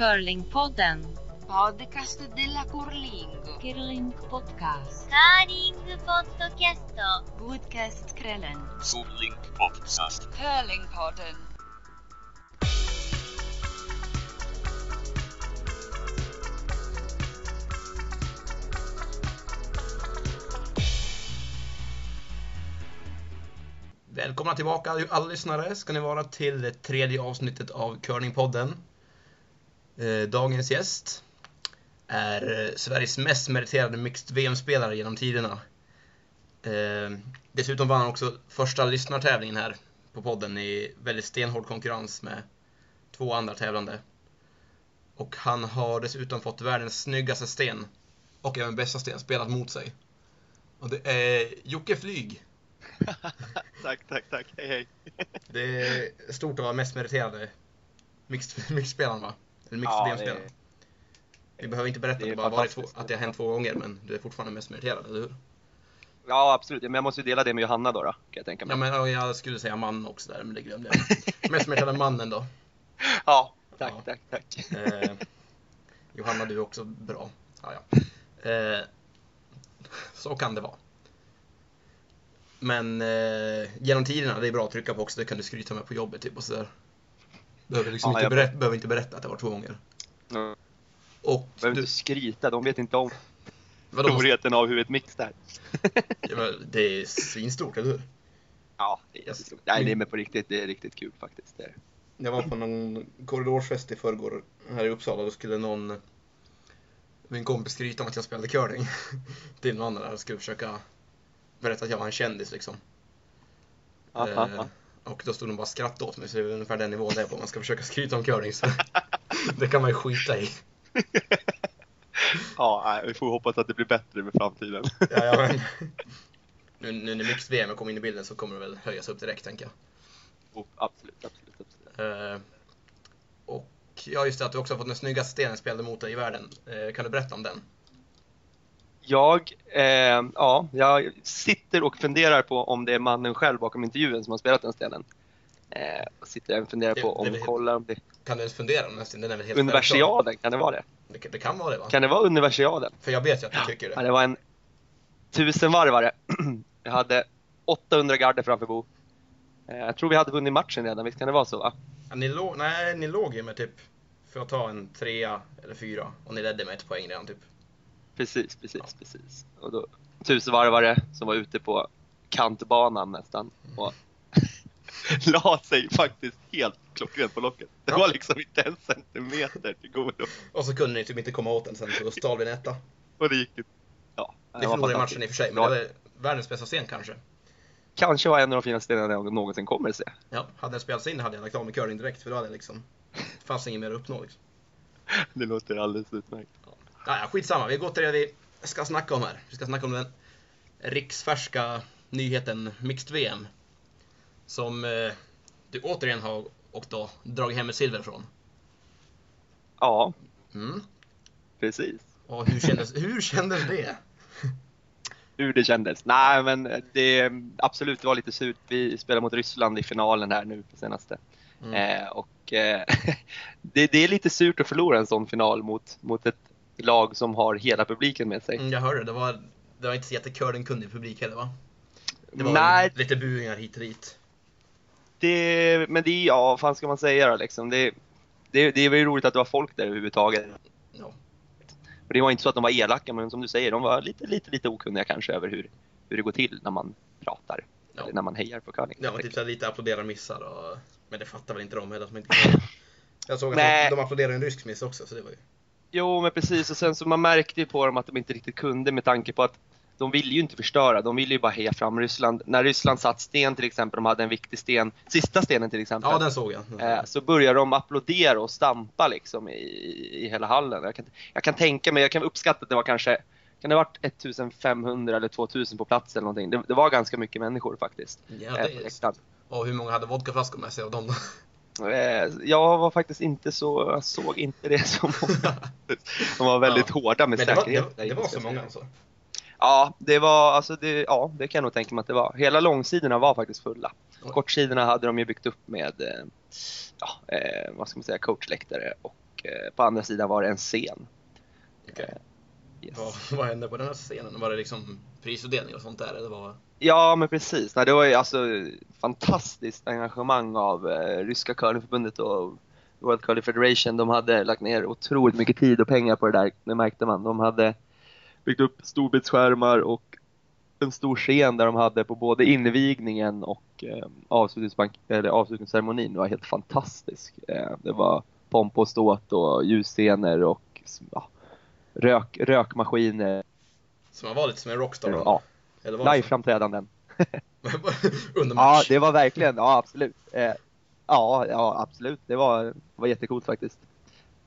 Curlingpodden. Podcast della curling. Curling podcast. Curling podcast. Podcastkvällen. Curling podcast. Curlingpodden. Välkomna tillbaka alla lyssnare ska ni vara till det tredje avsnittet av Curlingpodden. Eh, Dagens gäst är eh, Sveriges mest meriterade mixed VM-spelare genom tiderna. Eh, Dessutom vann han också första lyssnartävlingen här på podden i väldigt stenhård konkurrens med två andra tävlande. Och han har dessutom fått världens snyggaste sten och även bästa sten spelat mot sig. Och det är Jocke Flyg. tack, tack, tack. Hej, hej. Det är stort att vara mest meriterade mixed- mixed-spelaren va? Eller mixed Ja, VM-spelaren. det- Vi behöver inte berätta det det bara varit två, att det har hänt två gånger, men du är fortfarande mest meriterad, eller hur? Ja, absolut. Men jag måste ju dela det med Johanna då, då kan jag tänka mig. Ja, men ja, jag skulle säga man också där, men det glömde jag. mest meriterade mannen då. Ja, tack, Ja. tack, tack. Eh, Johanna, du är också bra. Ja, ja. Eh, så kan det vara. Men eh, genom tiderna, det är bra att trycka på också, det kan du skryta med på jobbet typ och sådär. Behöver, liksom Ja, inte jag- berätta, behöver inte berätta att det var två gånger. Jag Och behöver du, inte skryta, de vet inte om vadå, storheten av hur ett mix är. Ja, men det är svinstort, eller hur? Ja, det är, jättestort. Nej, det är med på riktigt. Det är riktigt kul faktiskt. Det är. Jag var på någon korridorsfest i förrgår här i Uppsala. Då skulle någon, min kompis skryta om att jag spelade curling till någon annan där och skulle försöka berätta att jag var en kändis liksom. Ja, Eh, ja, ja. Och då stod de bara och skrattade åt mig, så det är ungefär den nivån det är på. Man ska försöka skryta om curling, så det kan man ju skita i. ja, vi får hoppas att det blir bättre med framtiden. Ja, ja, men, nu, nu när mixed-VM kom in i bilden så kommer det väl höjas upp direkt, tänker jag. Oh, absolut, absolut, absolut. Eh, och ja, just det, att du också har fått den snyggaste stenen spelade mot dig i världen. Eh, kan du berätta om den? Jag, eh, ja, jag sitter och funderar på om det är mannen själv bakom intervjun som har spelat den stenen. Eh, och sitter och funderar Det- på om, det- det- kollar om det Kan du ens fundera om? Den är väl helt. Universiaden, kan det vara det? Det, kan- det kan vara det va? Kan det vara Universiaden? För jag vet ju att du tycker Ja, det. det var en tusenvarvare. Jag hade 800 garder framför Bo. Eh, Jag tror vi hade vunnit matchen redan, visst kan det vara så va? Ja, ni, låg, nej, ni låg ju med typ, för att ta en trea eller fyra, och ni ledde med ett poäng redan typ. Precis, precis, precis. Och då, tusenvarvare som var ute på kantbanan nästan. Och la sig faktiskt helt klockrent på locket. Det var liksom inte en centimeter till godo. Och så kunde ni typ inte komma åt den sen, så då stal vi en etta. Och det gick ju... Ja, Ni det var förlorade matchen i och för sig, men det var världens bästa scen kanske. Kanske var en av de finaste stenarna jag någonsin kommer att se. Ja, hade den spelats in hade jag lagt av med curling direkt, för då hade jag liksom, det fanns inget mer att uppnå liksom. Det låter alldeles utmärkt. Ja, ja, skitsamma, vi går till det vi ska snacka om här. Vi ska snacka om den riksfärska nyheten Mixed VM. Som eh, du återigen har och då dragit hem ett silver från. Ja, Mm. precis. Och hur kändes, hur kändes det? hur det kändes. Nej, men det absolut, det var lite surt. Vi spelade mot Ryssland i finalen här nu på senaste. Mm. Eh, och eh, det, det är lite surt att förlora en sån final mot, mot ett lag som har hela publiken med sig. Mm, jag hörde, det var, det var inte så jättecurlingkunnig publik heller va? Det var Nej, lite buingar hit och dit. det, men det är, ja, vad fan ska man säga då liksom? Det, det, det var ju roligt att det var folk där överhuvudtaget. Ja. Och det var inte så att de var elaka, men som du säger, de var lite, lite, lite okunniga kanske över hur, hur det går till när man pratar. Ja. Eller när man hejar på curling. Ja, typ lite applådera missar och... Men det fattar väl inte de heller de inte kan. Jag såg att de, de applåderade en rysk miss också, så det var ju... Jo, men precis. Och sen så man märkte ju på dem att de inte riktigt kunde med tanke på att de ville ju inte förstöra. De ville ju bara heja fram Ryssland. När Ryssland satt sten till exempel, de hade en viktig sten, sista stenen till exempel. Ja, den såg jag. eh, så började de applådera och stampa liksom i, i hela hallen. Jag kan, jag kan tänka mig, jag kan uppskatta att det var kanske kan det ha varit 1500 eller 2000 på plats eller någonting? Det, det var ganska mycket människor faktiskt. Ja, eh, det är... Och hur många hade vodkaflaskor med sig av dem då? Eh, Jag var faktiskt inte så, jag såg inte det som många. De var väldigt Ja. hårda med Men det var, säkerhet. det, det var så många alltså? Ja, det var, alltså det, ja, det kan jag nog tänka mig att det var. Hela långsidorna var faktiskt fulla. Oj. Kortsidorna hade de ju byggt upp med, eh, ja, eh, vad ska man säga, coachläktare och eh, på andra sidan var det en scen. Okej. Yes. Vad, vad hände på den här scenen? Var det liksom prisutdelning och sånt där? Eller vad? Ja, men precis. Nej, det var ju alltså fantastiskt engagemang av eh, ryska curlingförbundet och World Curling Federation. De hade lagt ner otroligt mycket tid och pengar på det där, det märkte man. De hade byggt upp storbildsskärmar och en stor scen där de hade på både invigningen och eh, avslutningsceremonin. Det var helt fantastisk. Eh, det var pomp och ståt och ljusscener och ja, rök, rökmaskiner. Så man var lite som en rockstar? Ja, Eller live-framträdanden. Ja, det var verkligen, ja absolut. Eh, ja, ja, absolut. Det var, det var jättecoolt faktiskt.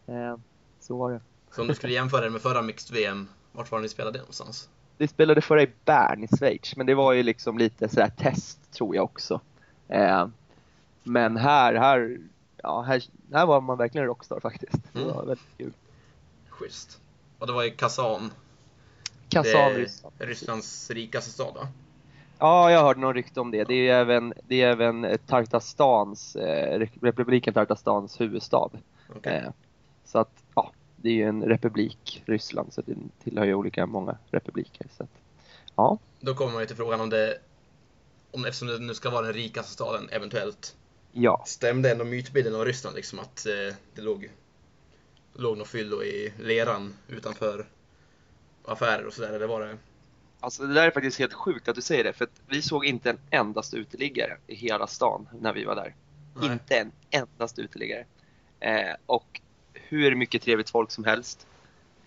Eh, så var det. Så om du skulle jämföra det med förra Mixed VM, vart var ni spelade det någonstans? Vi spelade förra i Bern i Schweiz, men det var ju liksom lite sådär test tror jag också. Eh, men här, här, ja, här, här var man verkligen rockstar faktiskt. Det Mm. var väldigt kul. Schysst. Och det var i Kazan. Det är Ryssland. Rysslands rikaste stad va? Ja, jag hörde någon rykte om det. Det är även, det är även eh, Tartastans, eh, Re- republiken Tartastans huvudstad. Okej. Eh, så att, ja, det är ju en republik, Ryssland, så det tillhör ju olika, många republiker. Så att, ja, Då kommer man ju till frågan om det, om, eftersom det nu ska vara den rikaste staden eventuellt, ja. stämde ändå mytbilden av Ryssland liksom att eh, det låg, låg något fyllo i leran utanför affärer och sådär, eller var det? Alltså det där är faktiskt helt sjukt att du säger det, för att vi såg inte en endaste uteliggare i hela stan när vi var där. Nej. Inte en endaste uteliggare. Eh, och hur mycket trevligt folk som helst.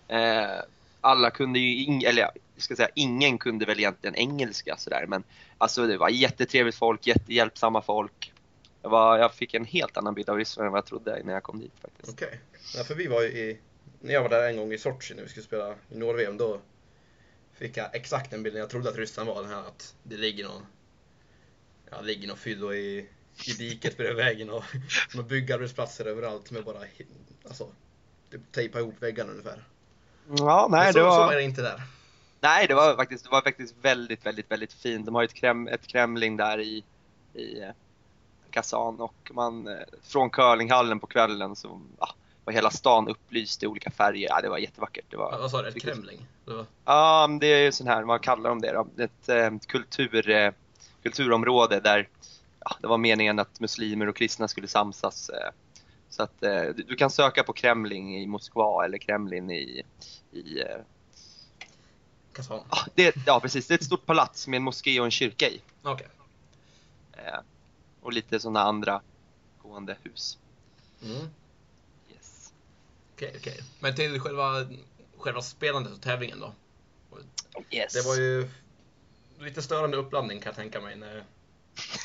Eh, alla kunde ju, ing- eller ja, jag ska säga ingen kunde väl egentligen engelska sådär, men alltså det var jättetrevligt folk, jättehjälpsamma folk. Jag, var, jag fick en helt annan bild av Ryssland än vad jag trodde när jag kom dit faktiskt. Okej. Ja, för vi var ju i, när jag var där en gång i Sochi när vi skulle spela i Nord-VM, då fick jag exakt den bilden jag trodde att Ryssland var, den här att det ligger någon, ja, det ligger någon fyllo i, i diket bredvid vägen och några byggarbetsplatser överallt med bara, alltså, typ tejpa ihop väggarna ungefär. Ja, nej Men så, det så var... var det inte där. Nej, det var faktiskt, det var faktiskt väldigt, väldigt, väldigt fint. De har ju ett, krem, ett kremling där i, i eh, Kazan och man, eh, från curlinghallen på kvällen så ja, var hela stan upplyst i olika färger. Ja, det var jättevackert. Det Ja, var, vad sa du? Ett kremling? Det var, ja, det är ju sån här, vad kallar de det då? Ett eh, kultur, eh, kulturområde där ja, det var meningen att muslimer och kristna skulle samsas. Eh, så att eh, du, kan söka på Kremling i Moskva eller Kremlin i, i eh, Kazan? Ja, det, ja precis, det är ett stort palats med en moské och en kyrka i. Okej. Eh, och lite sådana andra gående hus. Mm. Okej, okej. Men till själva, själva spelandet och tävlingen då? yes. Det var ju lite störande uppladdning kan jag tänka mig. När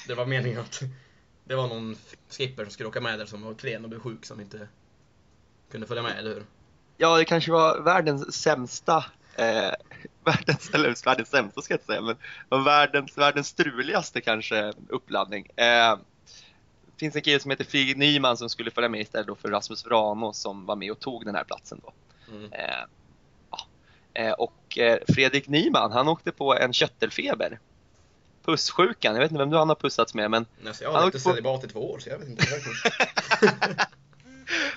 det var meningen att det var någon skipper som skulle åka med där som var klen och blev sjuk som inte kunde följa med, eller hur? Ja, det kanske var världens sämsta eh, världens, eller världens sämsta ska jag inte säga, men världens, världens struligaste kanske uppladdning. Eh, finns en kille som heter Fredrik Nyman som skulle följa med istället då för Rasmus Vrano som var med och tog den här platsen då. Mm. Eh, ja. eh, och eh, Fredrik Nyman, han åkte på en köttelfeber. Pusssjukan, jag vet inte vem du han har pussats med men, Alltså, jag Han har åkte levt i på- celibat i två år så jag vet inte.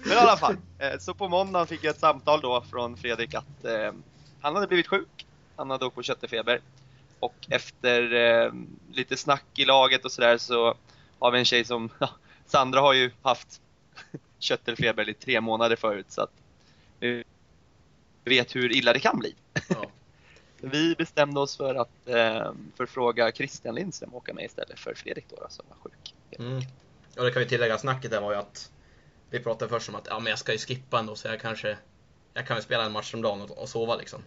men i alla fall. Eh, så på måndagen fick jag ett samtal då från Fredrik att eh, han hade blivit sjuk. Han hade åkt på köttelfeber. Och efter eh, lite snack i laget och sådär så har vi en tjej som, ja, Sandra har ju haft köttelfeber i tre månader förut så att vi vet hur illa det kan bli. ja. Vi bestämde oss för att eh, förfråga Christian Lindström åka med istället för Fredrik då, då som var sjuk. Mm. Och det kan vi tillägga, snacket där var ju att vi pratade först om att ja, men jag ska ju skippa ändå så jag kanske jag kan väl spela en match om dagen och, och sova liksom.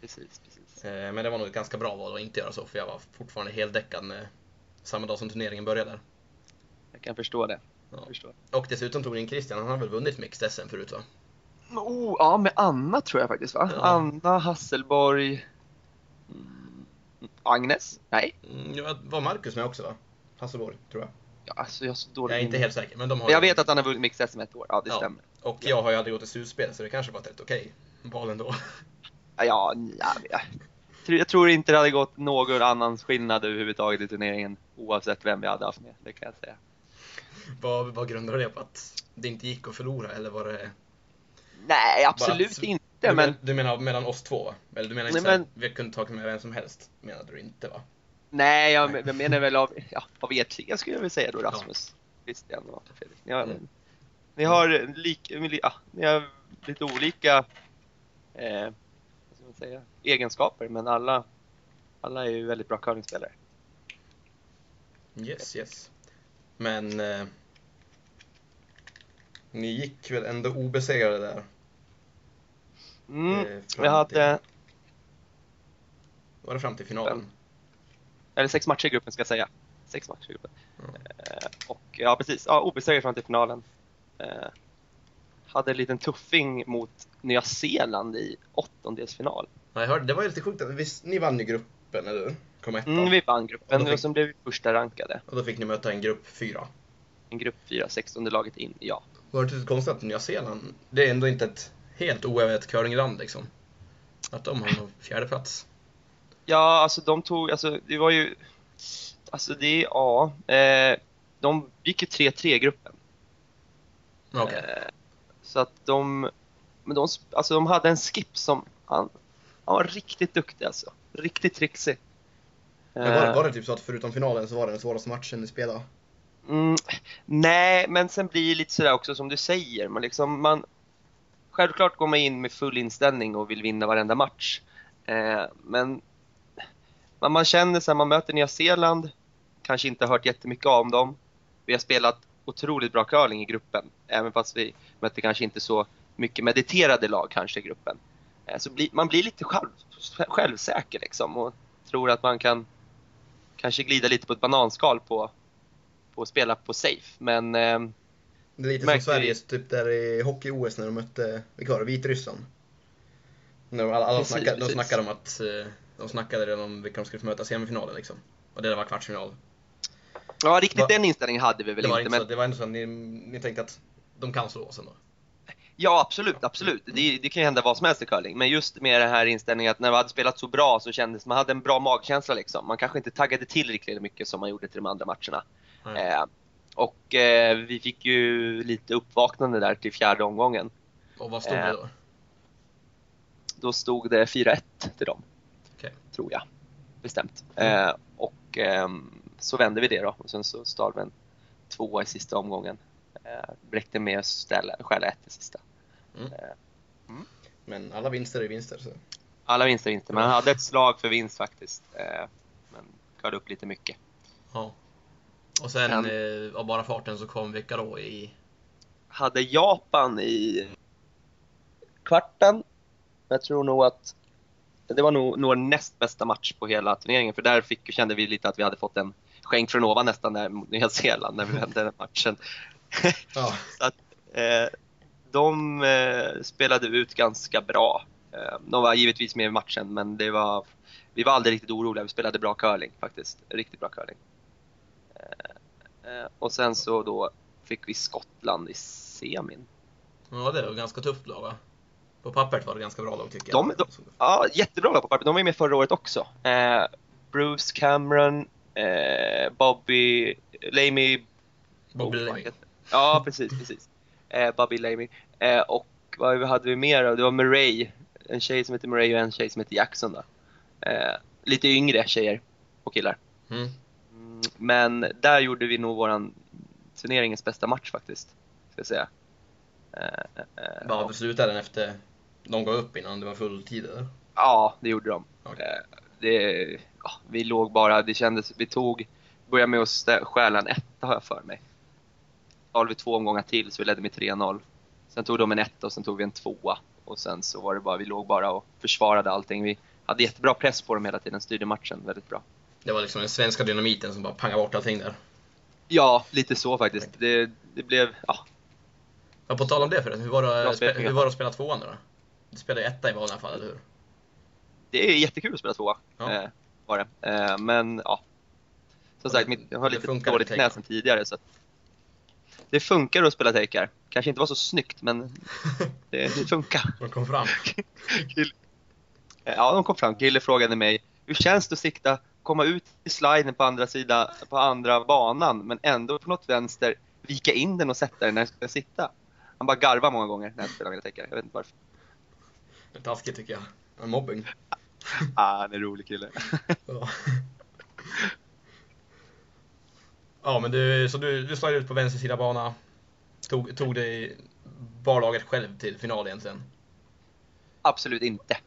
Precis, precis. Eh, men det var nog ett ganska bra val att inte göra så för jag var fortfarande heldäckad när, samma dag som turneringen började. där. Kan förstå det. Ja. Jag förstår. Och dessutom tog in Christian, han har väl vunnit Mixed SM förut va? Oh, ja, med Anna tror jag faktiskt va? Ja. Anna Hasselborg. Mm, Agnes? Nej, Mm, ja, var Marcus med också va? Hasselborg, tror jag. ja, alltså jag är så dålig Jag är inte helt säker, men de har Men jag vet att han har vunnit Mixed SM ett år, ja det Ja. stämmer. Och jag har ju aldrig gått till slutspel så det kanske var ett rätt okej val ändå. Ja, ja, ja, jag, tror- jag tror inte det hade gått någon annans skillnad överhuvudtaget i turneringen oavsett vem vi hade haft med, det kan jag säga. Vad, vad grundar det på? Att det inte gick att förlora eller var det Nej, absolut Bara- inte. Du, Men du menar mellan oss två? va? Eller du menar inte Nej, men- vi kunde tagit med vem som helst? Menade du inte va? nej, jag, jag menar väl av, ja, av er tre skulle jag vilja säga då Rasmus, Christian och Fredrik. Ni har, Mm. ni har, lik, ja, ni har lite olika eh, vad ska man säga, egenskaper, men alla, alla är ju väldigt bra curlingspelare. Yes, yes. Men... Eh, ni gick väl ändå obesegrade där? Mm, eh, vi hade, till- Var det fram till finalen? eller sex matcher i gruppen ska jag säga. Sex matcher i gruppen. Ja. Eh, och ja, precis. Ja, obesegrad fram till finalen. Eh, hade en liten tuffing mot Nya Zeeland i åttondelsfinal. Ja, jag hörde, det var ju lite sjukt visst, ni vann ju gruppen, eller hur? Kom etta. Mm, vi vann Och gruppen och, fick- sen blev vi första rankade. Och då fick ni möta en grupp fyra. En grupp 4, 16 laget in, ja. Var det lite konstigt att Nya Zeeland, det är ändå inte ett helt oävet curlingland liksom? Att de har någon fjärde plats. Ja, alltså de tog, alltså det var ju, alltså det ja, eh, de gick ju 3-3 i gruppen. Okej. Eh, så att de, men de, alltså de hade en skip som, han, han var riktigt duktig alltså. Riktigt trixig. Men var, Eh, var det typ så att förutom finalen så var det den svåraste matchen ni spelade? Mm, nej, men sen blir det lite sådär också som du säger. Man liksom, man, självklart går man in med full inställning och vill vinna varenda match. Eh, men man, man känner sig, man möter Nya Zeeland, kanske inte hört jättemycket om dem. Vi har spelat otroligt bra curling i gruppen, även fast vi mötte kanske inte så mycket mediterade lag kanske i gruppen. Eh, så blir, man blir lite själv, självsäker liksom och tror att man kan kanske glida lite på ett bananskal på, på att spela på safe. Men eh, Det är lite som Sveriges typ där i hockey-OS när de mötte, vilka var det, Vitryssland? När alla, alla Precis, snackade, de precis. snackade om att, eh, de snackade redan om vilka de skulle få möta i semifinalen liksom. Och det där var kvartsfinal. ja, riktigt Va- den inställningen hade vi väl Det var, inte. inte Men, så, det var ändå så att ni, ni tänkte att de kan slå oss ändå? Ja, absolut, absolut. Det, det kan ju hända vad som helst i curling. Men just med den här inställningen att när vi hade spelat så bra så kändes man hade en bra magkänsla liksom. Man kanske inte taggade till riktigt mycket som man gjorde till de andra matcherna. Nej. Eh, och eh, vi fick ju lite uppvaknande där till fjärde omgången. Och vad stod eh, det då? Då stod det 4-1 till dem. Okej. Tror jag. Bestämt. Eh, och ehm, så vände vi det då och sen så stal vi en tvåa i sista omgången. Eh, räckte med att ställa, stjäla ett i sista. Men alla vinster är vinster så. Alla vinster är vinster, men han hade ett slag för vinst faktiskt. Eh, men körde upp lite mycket. Ja. Och sen eh, av bara farten så kom vilka då i... Hade Japan i kvarten. Jag tror nog att det var nog, nog näst bästa match på hela turneringen för där fick, kände vi lite att vi hade fått en skänk från ovan nästan där mot Nya Zeeland när vi vände den matchen. Ja. Så att, eh, de eh, spelade ut ganska bra. Eh, de var givetvis med i matchen men det var, vi var aldrig riktigt oroliga. Vi spelade bra curling faktiskt. Riktigt bra curling. Eh, eh, och sen så då fick vi Skottland i semin. ja, det var ganska tufft lag va? På pappret var det ganska bra lag tycker De- jag. de- Ja, jättebra lag på pappret. De var med förra året också. Eh, Bruce Cameron, Bobby, Lamy Bobby Oh, Lamy. Ja, precis, precis. Eh, Bobby Lamy. Eh, och vad hade vi mer då? Det var Murray. En tjej som heter Murray och en tjej som heter Jackson då. Eh, lite yngre tjejer och killar. Mm. Mm, men där gjorde vi nog våran turneringens bästa match faktiskt. Ska jag säga. Eh, eh, eh, Bara slutade den efter de gav upp innan det var full tid eller? Ja, det gjorde de. Okej. Eh, Det, ja, vi låg bara, det kändes, vi tog, började med att stjäla en etta har jag för mig. Stal vi två omgångar till så vi ledde med 3-0. Sen tog de en etta och sen tog vi en tvåa. Och sen så var det bara, vi låg bara och försvarade allting. Vi hade jättebra press på dem hela tiden, styrde matchen väldigt bra. Det var liksom den svenska dynamiten som bara pangade bort allting där. Ja, lite så faktiskt. Det, det blev, ja, Ja, på tal om det förresten, hur var det, spe, hur var det att spela tvåan då? Du spelade etta i vanliga fall, eller hur? det är jättekul att spela tvåa. Ja. Eh, var det. Eh, men ja. Som sagt, mitt, jag har lite dåligt knä sedan tidigare. Så att det funkar att spela takear. Kanske inte var så snyggt, men det, det funkar. De kom fram. Ja, de kom fram. Kille frågade mig, hur känns det att sikta, komma ut i sliden på andra sidan, på andra banan, men ändå på något vänster vika in den och sätta den när jag ska sitta? Han bara garvar många gånger när jag spelar mina teckare. Jag vet inte varför. Det är taskigt tycker jag. En mobbing. Ah, han är en rolig kille. Ja. ja, men du, så du, du slog ut på vänster sida bana. Tog, tog dig barlaget själv till final egentligen. Absolut inte.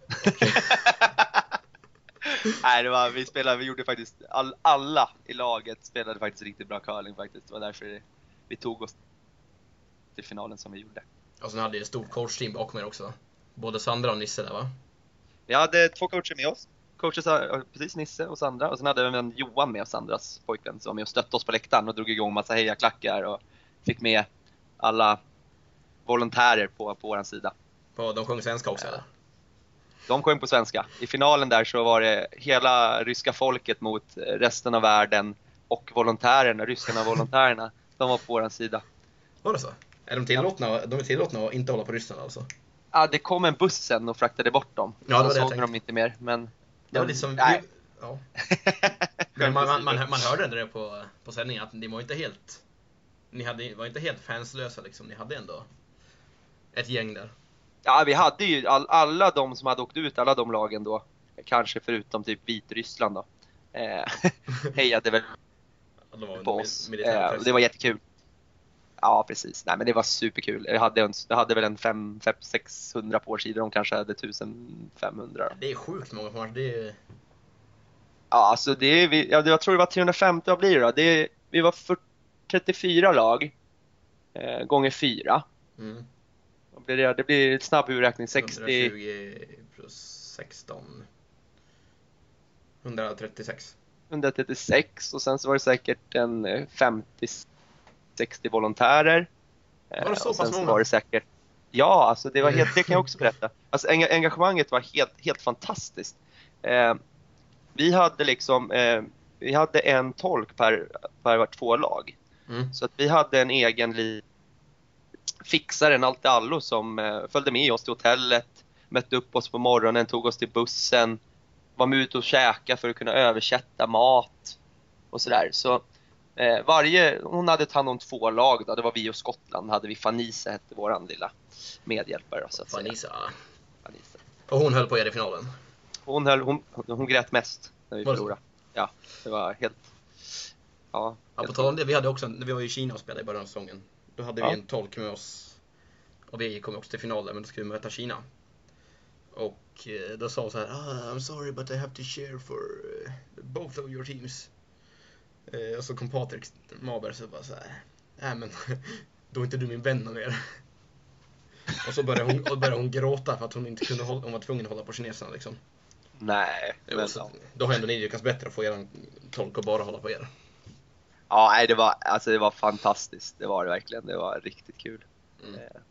Nej, det var, vi spelade, vi gjorde faktiskt, all, alla i laget spelade faktiskt riktigt bra curling faktiskt. Det var därför vi tog oss till finalen som vi gjorde. Och sen hade ju ett stort coachteam bakom er också. Både Sandra och Nisse där va? Vi hade två coacher med oss. Coacher, Sa- precis Nisse och Sandra. Och sen hade vi en Johan med Sandras pojkvän, som var med och stötte oss på läktaren och drog igång massa hejaklackar och fick med alla volontärer på, på vår sida. På, de sjöng svenska också eller? De sjöng på svenska. I finalen där så var det hela ryska folket mot resten av världen och volontärerna, ryskarna och volontärerna. De var på vår sida. Var det så? Är de tillåtna, de är tillåtna att inte hålla på Ryssland alltså? Ja, det kom en buss sen och fraktade bort dem. Ja, det var det jag såg de inte mer. Men Det var lite som... Nej. Ja. Man, man, man, man hörde det på, på sändningen att ni var inte helt... Ni hade, var inte helt fanslösa liksom. Ni hade ändå ett gäng där. Ja, vi hade ju all, alla de som hade åkt ut, alla de lagen då, kanske förutom typ Vitryssland då, eh, hejade väl på oss. Eh, det var jättekul ja precis. Nej men det var superkul. Jag hade, en, jag hade väl en 500-600 på årsidor, de kanske hade 1500. Det är sjukt många på det är... Ja alltså det är, jag, jag tror det var 350, vad blir det då? Det är, vi var 40, 34 lag eh, gånger 4. Mm. Blir det, det blir snabb urräkning, 60... 120 plus 16. 136. 136 och sen så var det säkert en eh, 50 60 volontärer. Var det eh, så och sen pass många? Var det säkert, ja, alltså det, var helt, det kan jag också berätta. Alltså, engagemanget var helt, helt fantastiskt. Eh, vi hade liksom eh, vi hade en tolk per, per två lag. Mm. Så att vi hade en egen fixare, en allt allo som eh, följde med oss till hotellet, mötte upp oss på morgonen, tog oss till bussen, var med ute och käka för att kunna översätta mat och sådär. Så eh, varje, hon hade tagit hand om två lag då, det var vi och Skottland, hade vi Fanisa hette våran lilla medhjälpare så att säga. Fanisa. Fanisa. Och hon höll på er i finalen. Hon, höll, hon, hon grät mest när vi Var det förlorade. Ja, det var helt... Ja, Ja, på tal om det, vi hade också, när vi var i Kina och spelade i början av säsongen. Då hade vi Ja. en tolk med oss. Och vi kom också till final där, men då skulle vi möta Kina. Och eh, då sa hon så här, ah, I'm sorry but I have to share for eh, both of your teams. Eh, och så kom Patrik Maber så bara så här, nej men då är inte du min vän mer. Och så började hon, och började hon gråta för att hon inte kunde hålla, hon var tvungen att hålla på kineserna liksom. Nej, Jo, men, så, då har ändå ni lyckats bättre att få er tolk att bara hålla på er. Ja, nej, det var, alltså det var fantastiskt. Det var det verkligen. Det var riktigt kul. Mm. Eh,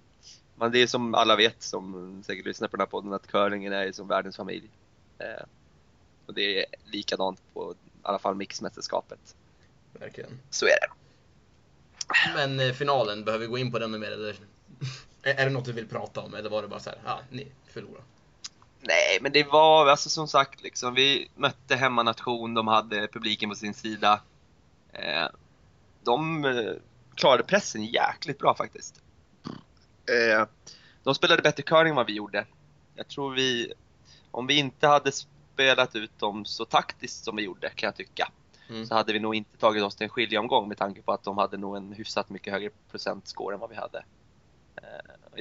Men det är som alla vet, som säkert lyssnar på den här podden, att curlingen är som världens familj. Eh, Och det är likadant på i alla fall mixmästerskapet. Verkligen. Så är det. Men eh, finalen, behöver vi gå in på den mer eller? Är det något du vill prata om eller var det bara så här, ja, ah, ni förlorar? Nej, men det var alltså som sagt liksom, vi mötte hemmanation, de hade publiken på sin sida. Eh, de eh, klarade pressen jäkligt bra faktiskt. Eh, de spelade bättre curling än vad vi gjorde. Jag tror vi, om vi inte hade spelat ut dem så taktiskt som vi gjorde kan jag tycka, Mm. så hade vi nog inte tagit oss till en skiljeomgång med tanke på att de hade nog en hyfsat mycket högre procentscore än vad vi hade. Eh,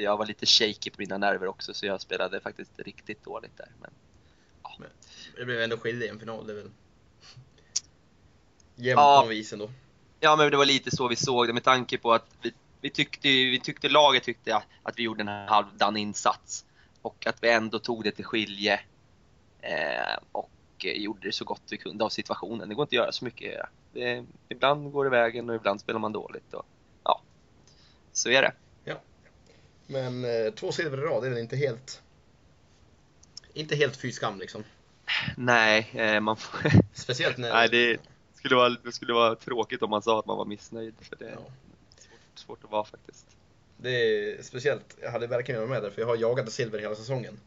Jag var lite shaky på mina nerver också så jag spelade faktiskt riktigt dåligt där. Men Det blev ändå skilje i en final, det är väl jämnt Ja. på vis ändå. Ja, men det var lite så vi såg det med tanke på att vi, vi, tyckte, vi tyckte, laget tyckte att, att vi gjorde en halvdan insats. Och att vi ändå tog det till skilje. Eh, och gjorde det så gott vi kunde av situationen. Det går inte att göra så mycket. Det, ibland går det vägen och ibland spelar man dåligt. Och, ja, så är det. Men eh, två silver i rad, är väl inte helt... Inte helt fy skam liksom. Nej, eh, man får, Speciellt när... nej det, skulle vara, det skulle vara tråkigt om man sa att man var missnöjd. För det är Ja. svårt, svårt att vara faktiskt. Det är speciellt, jag hade verkligen varit med där för jag har jagat silver hela säsongen.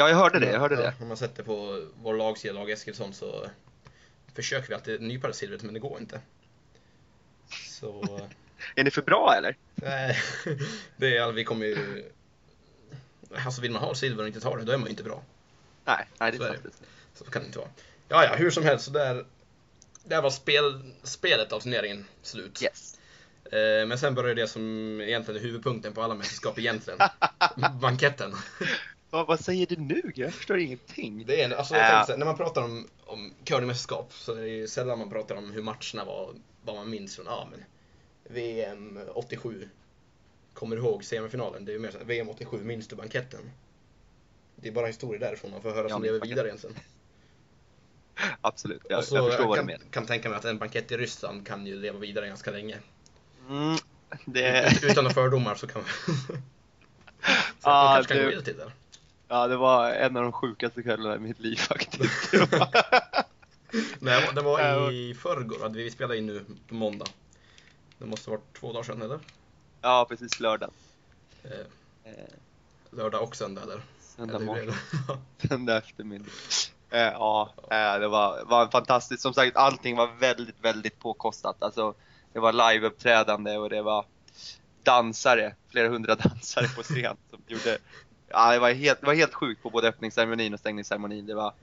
Ja, jag hörde det. Jag hörde ja, det. Om man sätter på vår lagsida, lag Eskilsson, så försöker vi alltid nypa det silvret men det går inte. Så Är ni för bra eller? Nej, det är, vi kommer ju... Alltså vill man ha silver och inte ta det, då är man ju inte bra. Nej, nej det Så är det. faktiskt. Så kan det inte vara. Ja, ja, hur som helst, så där, där var spel, spelet av turneringen slut. Yes. Eh, Men sen började det som egentligen är huvudpunkten på alla mästerskap egentligen. Banketten. Vad, vad säger du nu? Jag förstår ingenting. Det är, en- alltså, jag Ja. tänkte, när man pratar om, om curlingmästerskap så är det ju sällan man pratar om hur matcherna var, vad man minns från, ja men VM 87. Kommer du ihåg semifinalen? Det är ju mer så VM 87, minns du banketten? Det är bara historier därifrån man får höra Ja, som lever banketten. vidare egentligen. Absolut, jag, så jag förstår vad du kan, menar. kan tänka mig att en bankett i Ryssland kan ju leva vidare ganska länge. Mm, det, Utan några fördomar så kan man... så Ja, man kanske kan det- gå vidare till det. Ja, det var en av de sjukaste kvällarna i mitt liv faktiskt. Nej, det var i förrgår, vi spelade in nu på måndag. Det måste ha varit två dagar sedan eller? ja, precis lördag. Eh, lördag och söndag eller? Söndag Eller morgon. Söndag eftermiddag. Eh, ja, eh, det var, var fantastiskt. Som sagt, allting var väldigt, väldigt påkostat. Alltså, det var liveuppträdande och det var dansare, flera hundra dansare på scen som gjorde Ja, det var helt, det var helt sjukt på både öppningsceremonin och stängningsceremonin. Det var,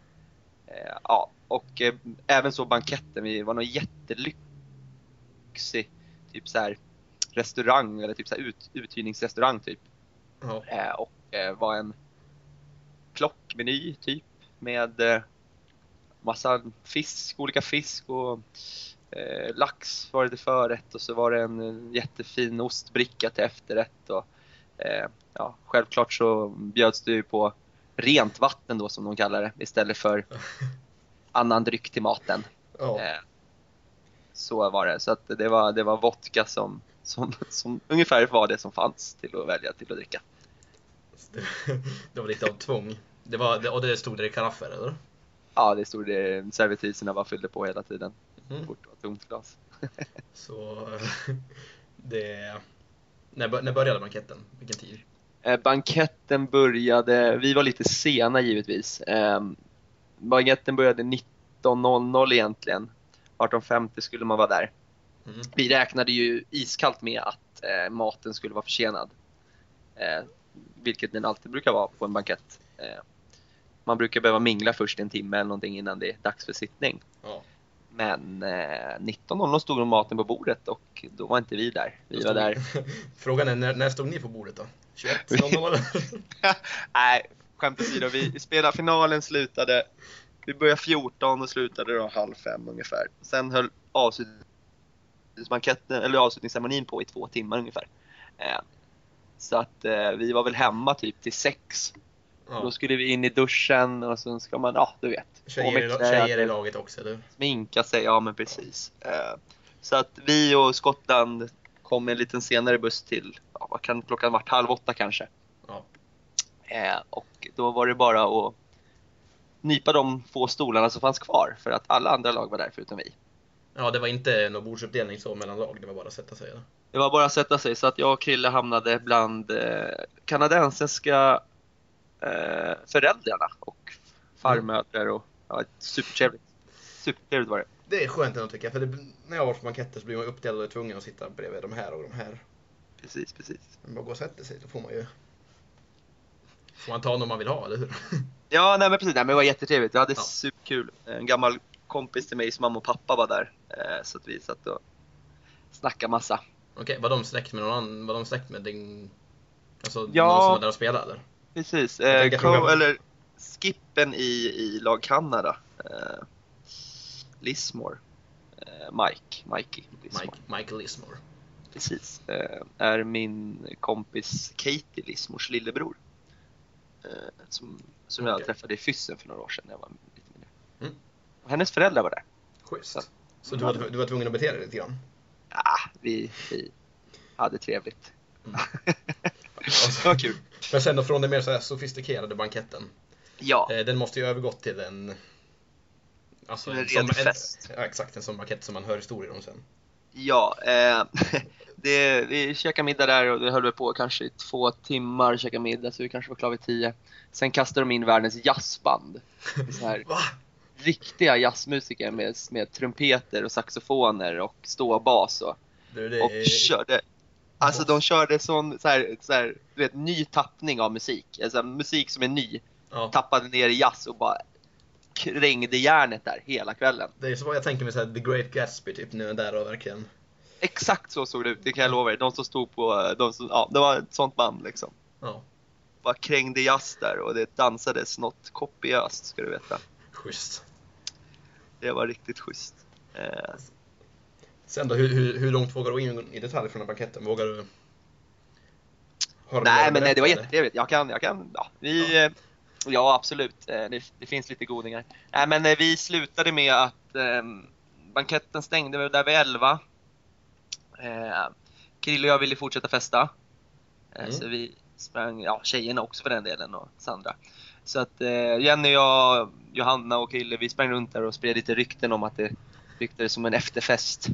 eh, ja, och eh, även så banketten. Vi var någon jättelyxig, typ så här restaurang eller typ så här ut, uthyrningsrestaurang typ. Ja. Eh, och eh, var en plockmeny typ med eh, massa fisk, olika fisk och eh, lax var det till förrätt och så var det en jättefin ostbricka till efterrätt. Och, ja, självklart så bjöds det ju på rent vatten då som de kallar det istället för annan dryck till maten. Eh, så var det. Så att det var, det var vodka som, som, som ungefär var det som fanns till att välja till att dricka. Det, det var lite av tvång. Det var, det, och det stod där i karaffer eller? Ja, det stod det. Servitriserna bara fyllde på hela tiden. Mm. Fort och tomt glas. Så det... När, när började banketten? Vilken tid? Eh, banketten började, vi var lite sena givetvis. Eh, banketten började 19.00 egentligen. 18.50 skulle man vara där. Mm. Vi räknade ju iskallt med att eh, maten skulle vara försenad. Eh, vilket den alltid brukar vara på en bankett. Eh, man brukar behöva mingla först en timme eller någonting innan det är dags för sittning. Ja. Men eh, 19.00 stod nog maten på bordet och då var inte vi där. Vi var där. Frågan är, när, när stod ni på bordet då? 21.00 eller? Nej, skämt åsido. Vi spelade finalen, slutade. Vi började 14 och slutade då halv fem ungefär. Sen höll avslutningsbanketten, eller avslutningsceremonin på i två timmar ungefär. Eh, så att eh, vi var väl hemma typ till sex. Då Ja. skulle vi in i duschen och så ska man, ja du vet. Tjejer, i, tjejer i laget också eller? Sminka sig, ja men precis. Eh, så att vi och Skottland kom en liten senare buss till, ja, vad kan klockan varit, halv åtta kanske. Ja. Eh, och då var det bara att nypa de få stolarna som fanns kvar för att alla andra lag var där förutom vi. Ja, det var inte någon bordsuppdelning så mellan lag, det var bara att sätta sig eller? Det var bara att sätta sig så att jag och Krille hamnade bland eh, kanadensiska eh, föräldrarna och farmödrar och ja, supertrevligt. Supertrevligt var det. Det är skönt ändå tycker jag, för det, när jag var på banketter så blir man uppdelad och tvungen att sitta bredvid de här och de här. Precis, precis. Men bara gå och sätta sig, då får man ju... Får man ta någon man vill ha, eller hur? Ja, nej men precis. Nej, men det var jättetrevligt. Vi hade Ja. superkul. En gammal kompis till mig som mamma och pappa var där. Eh, så att vi satt och snackade massa. Okej, var de släkt med någon annan? Var de släkt med din... Alltså Ja. någon som var där och spelade eller? Precis. Jag Eh, tänkte co- fråga- eller skippen i, i lag Kanada. Eh, Lismore. Eh, Mike. Mikey Lismore. Mike, Michael Lismore. Precis. Eh, är min kompis Katie Lismors lillebror. Eh, som som jag Okej. träffade i Fyssen för några år sedan när jag var lite mindre. Mm. Och hennes föräldrar var där. Schysst. Så- Så du var, du var tvungen att bete dig lite grann? Ah, vi, vi hade trevligt. Mm. det var kul. Men sen då från den mer så här sofistikerade banketten. Ja, Eh, den måste ju övergått till en... Alltså En en sån- fest. Ja, exakt, en sån bankett som man hör historier om sen. ja eh, det, vi käkade middag där och det höll vi på kanske i två timmar, käkade middag så vi kanske var klara vid tio. Sen kastade de in världens jazzband. Så här, riktiga jazzmusiker med, med trumpeter och saxofoner och ståbas och Du, det och är... körde Alltså de körde sån så här, så här, du vet, ny tappning av musik. Alltså, musik som är ny. Ja, Tappade ner i jazz och bara krängde järnet där hela kvällen. det är så jag tänker mig så här, The Great Gatsby typ nu där och verkligen. Exakt så såg det ut, det kan jag lova er. De som stod på, de som, ja, det var ett sånt band liksom. Ja, Bara krängde jazz där och det dansades något kopiöst ska du veta. schysst. Det var riktigt schysst. Eh, Sen då, hur, hur, hur långt vågar du gå in i detalj från den här banketten? Vågar du? Nej men nej, det var jättetrevligt. Jag kan, jag kan, ja, vi, eh, ja absolut. Eh, Det, det finns lite godingar. Nej men eh, vi slutade med att eh, banketten stängde där vid 11. Eh, Krille och jag ville fortsätta festa. Eh, Mm. Så vi sprang, ja tjejerna också för den delen och Sandra. Så att eh, Jenny, jag, Johanna och Krille vi sprang runt där och spred lite rykten om att det ryktades som en efterfest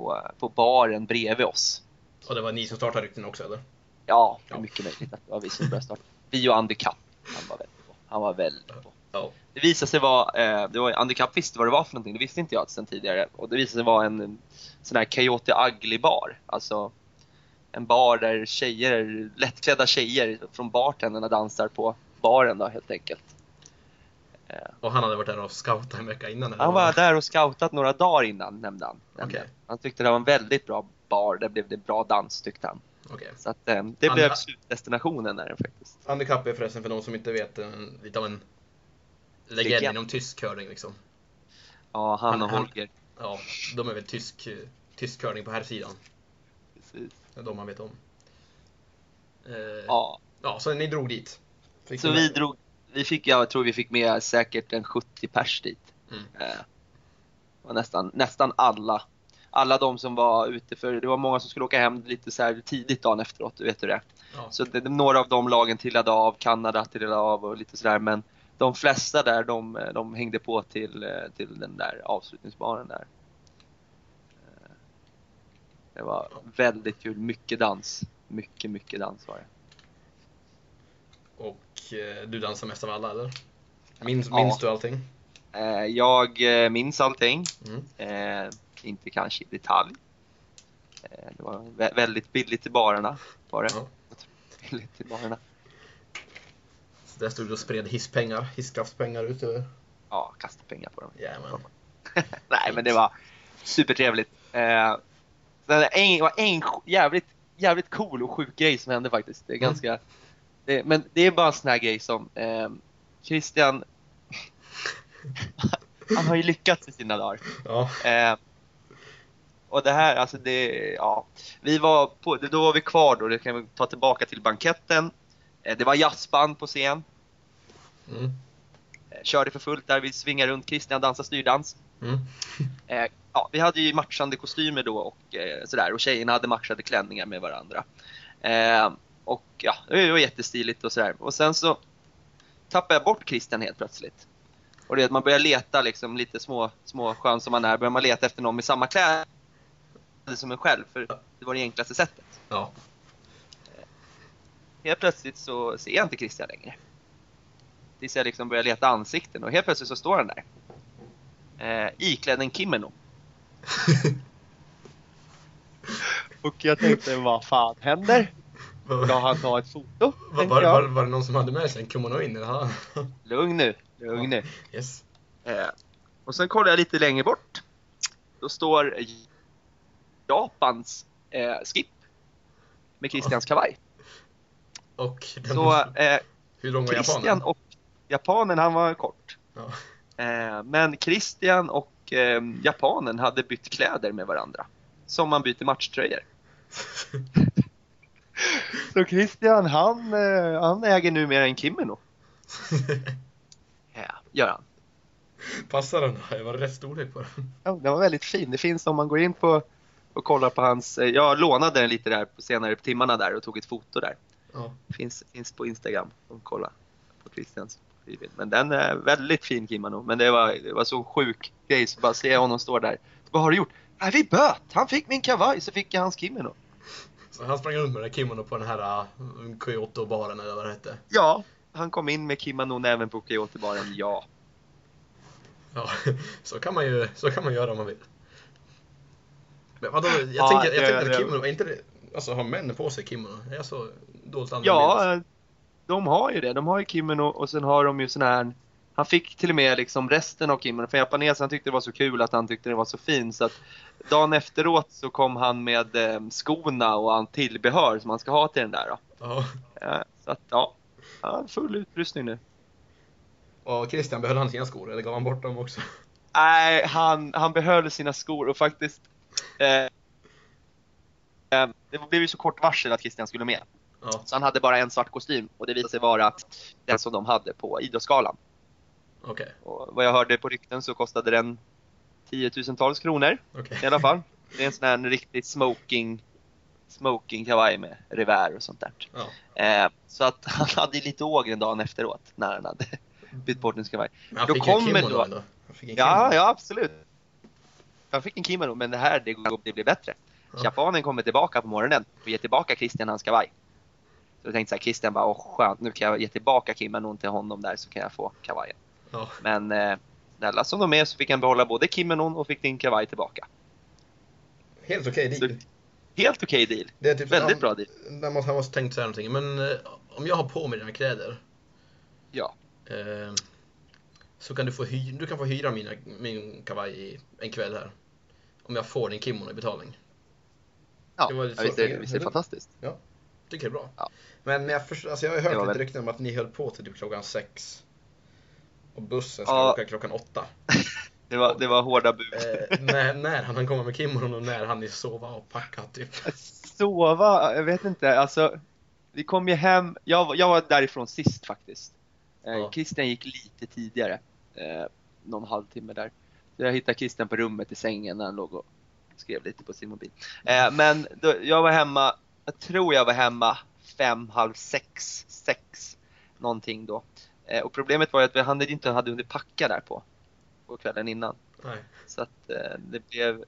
på, på baren bredvid oss. Och det var ni som startade rykten också eller? Ja, det är Ja. mycket möjligt att det var vi som började starta. Vi och Andy Kapp. Han var väldigt på. Han var väldigt på. Ja. Det visade sig vara, eh, det var, Andy Kapp visste vad det var för någonting, det visste inte jag sedan tidigare. Och det visade sig vara en, en sån här Coyote Ugly bar. Alltså en bar där tjejer, lättklädda tjejer från bartenderna dansar på baren då helt enkelt. Och han hade varit där och scoutat en vecka innan? Han var där och scoutat några dagar innan nämnde han. Nämnde Okej. han. han tyckte det var en väldigt bra bar, där blev det bra dans tyckte han. Okej. Så att, eh, det Han- blev slutdestinationen där faktiskt. Andy Kapp är förresten för de som inte vet en, lite av en legend Legend. inom tysk curling liksom. Ja, han Han- och han- Holger. Ja, de är väl tysk, tysk curling på här sidan. Precis. Det är de man vet om. Eh, Ja, ja, så ni drog dit. Fick så vi med- drog, vi fick, jag tror vi fick med säkert en 70 pers dit. Mm. Eh, och nästan, nästan alla. Alla de som var ute för, det var många som skulle åka hem lite så här tidigt dagen efteråt, du vet hur det är. Ja. Så det, några av de lagen trillade av, Kanada trillade av och lite sådär men de flesta där de, de hängde på till, eh, till den där avslutningsbaren där. Eh, Det var väldigt kul, mycket dans. Mycket, mycket dans var det. Och eh, du dansar mest av alla eller? Minns, Ja. minns du allting? Eh, Jag eh, minns allting. Mm. Eh, inte kanske i detalj. Eh, det var vä- väldigt billigt i barerna. Var det. Ja. Billigt i barerna. Så där stod du och spred hisspengar, hisskraftspengar ut över. Ja, kasta pengar på dem. Jajamän. Nej, men det var supertrevligt. Eh, det var en jävligt, jävligt cool och sjuk grej som hände faktiskt. Det är Mm. Det, men det är bara en sån här grej som eh, Christian... han har ju lyckats i sina dagar. Ja. Eh, och det här, alltså det, ja. Vi var på, då var vi kvar då, det kan vi ta tillbaka till banketten. Eh, det var jazzband på scen. Mm. Eh, körde för fullt där, vi svingade runt, Christian dansade styrdans. Mm. Eh, ja, vi hade ju matchande kostymer då och eh, sådär och tjejerna hade matchade klänningar med varandra. Och ja, det var jättestiligt och sådär. Och sen så tappade jag bort Christian helt plötsligt. Och det är att man börjar leta liksom lite små, små skön som man är, börjar man leta efter någon med samma kläder som en själv för det var det enklaste sättet. Ja. Helt plötsligt så ser jag inte Christian längre. Tills jag liksom börjar leta ansikten och helt plötsligt så står han där. Eh, iklädd en kimono. Och jag tänkte, vad fan händer? Ska han ta ett foto? Var, var, var, var det någon som hade med sig en kimono in? eller? Ja. Lugn nu, lugn nu. Yes. Eh, och sen kollar jag lite längre bort. Då står Japans eh, skip med Christians kavaj. Och den, Så eh, hur lång var Christian japanen? och japanen, han var kort. Ja. Eh, men Christian och eh, japanen hade bytt kläder med varandra. Som man byter matchtröjor. Så Christian, han, eh, han äger numera en kimono. Ja, gör han. Passar den? Det var rätt storlek på den. Ja, den var väldigt fin. Det finns om man går in på och kollar på hans, eh, jag lånade den lite där på senare timmarna där och tog ett foto där. Ja. Finns, finns på Instagram, om kolla på Christians. Men den är väldigt fin kimono. Men det var, det var så sjuk grej så bara se honom stå där. Vad har du gjort? Nej, vi böt! Han fick min kavaj så fick jag hans kimono. Så han sprang runt med den kimono på den här uh, Kyoto-baren eller vad det hette. Ja, han kom in med kimonon även på Kyoto-baren, ja. Ja, så kan man ju så kan man göra om man vill. Men vadå, jag Ja, tänkte, jag det- tänkte att kimono, är inte det, alltså har män på sig kimono? Är jag så dåligt använd? Ja, de har ju det. De har ju kimono och sen har de ju sån här han fick till och med liksom resten av kimono, för japanesen han tyckte det var så kul att han tyckte det var så fin så att dagen efteråt så kom han med eh, skorna och han tillbehör som man ska ha till den där då. Ja. Eh, så att ja, ja full utrustning nu. Och Christian, behöll han sina skor eller gav han bort dem också? Nej, han, han behöll sina skor och faktiskt eh, eh, Det blev ju så kort varsel att Christian skulle med. Ja, Så han hade bara en svart kostym och det visade sig vara den som de hade på Idrottsgalan. Okej. Och vad jag hörde på rykten så kostade den tiotusentals kronor okej. i alla fall. Det är en sån här riktig smoking smoking kavaj med revär och sånt där. Ja. Eh, så att han hade lite ågren dagen efteråt när han hade bytt bort sin kavaj. Men han Då fick ju en kommer kimono då- ändå. Han en Ja, ja absolut. Jag fick en kimono men det här det, det blir bättre. Ja. Japanen kommer tillbaka på morgonen och ger tillbaka Christian hans kavaj. Så jag tänkte så här, Christian bara, åh skönt, nu kan jag ge tillbaka kimonon till honom där så kan jag få kavajen. Ja. Men eh, snälla som de är så fick han behålla både kimonon och fick din kavaj tillbaka. Helt okej Så- deal. Helt okej deal. Det är typ Väldigt ja, bra deal. Där måste, han måste tänkt så här någonting. Men eh, om jag har på mig dina kläder. Ja. Eh, så kan du få, hy- du kan få hyra mina, min kavaj i en kväll här. Om jag får din kimono i betalning. Ja, Det var lite ja visst, så- det- visst är det fantastiskt. Tycker det är bra. Ja. Men jag, förstår, alltså jag har hört lite väl- rykten om att ni höll på till typ klockan sex. Och bussen ska Ja. åka klockan åtta. Det var, det var hårda bud. Eh, när, när han komma med kimonon och när han ni sova och packa typ. Sova, jag vet inte, alltså. Vi kom ju hem, jag, var- jag var därifrån sist faktiskt. Eh, Ja. Christian gick lite tidigare. Eh, någon halvtimme där. Så jag hittade Christian på rummet i sängen när han låg och skrev lite på sin mobil. Eh, men då, jag var hemma, jag tror jag var hemma fem, halv sex, sex någonting då. Eh, och problemet var ju att vi hade inte hade hunnit packa där på, på kvällen innan. Nej. Så att eh, det blev,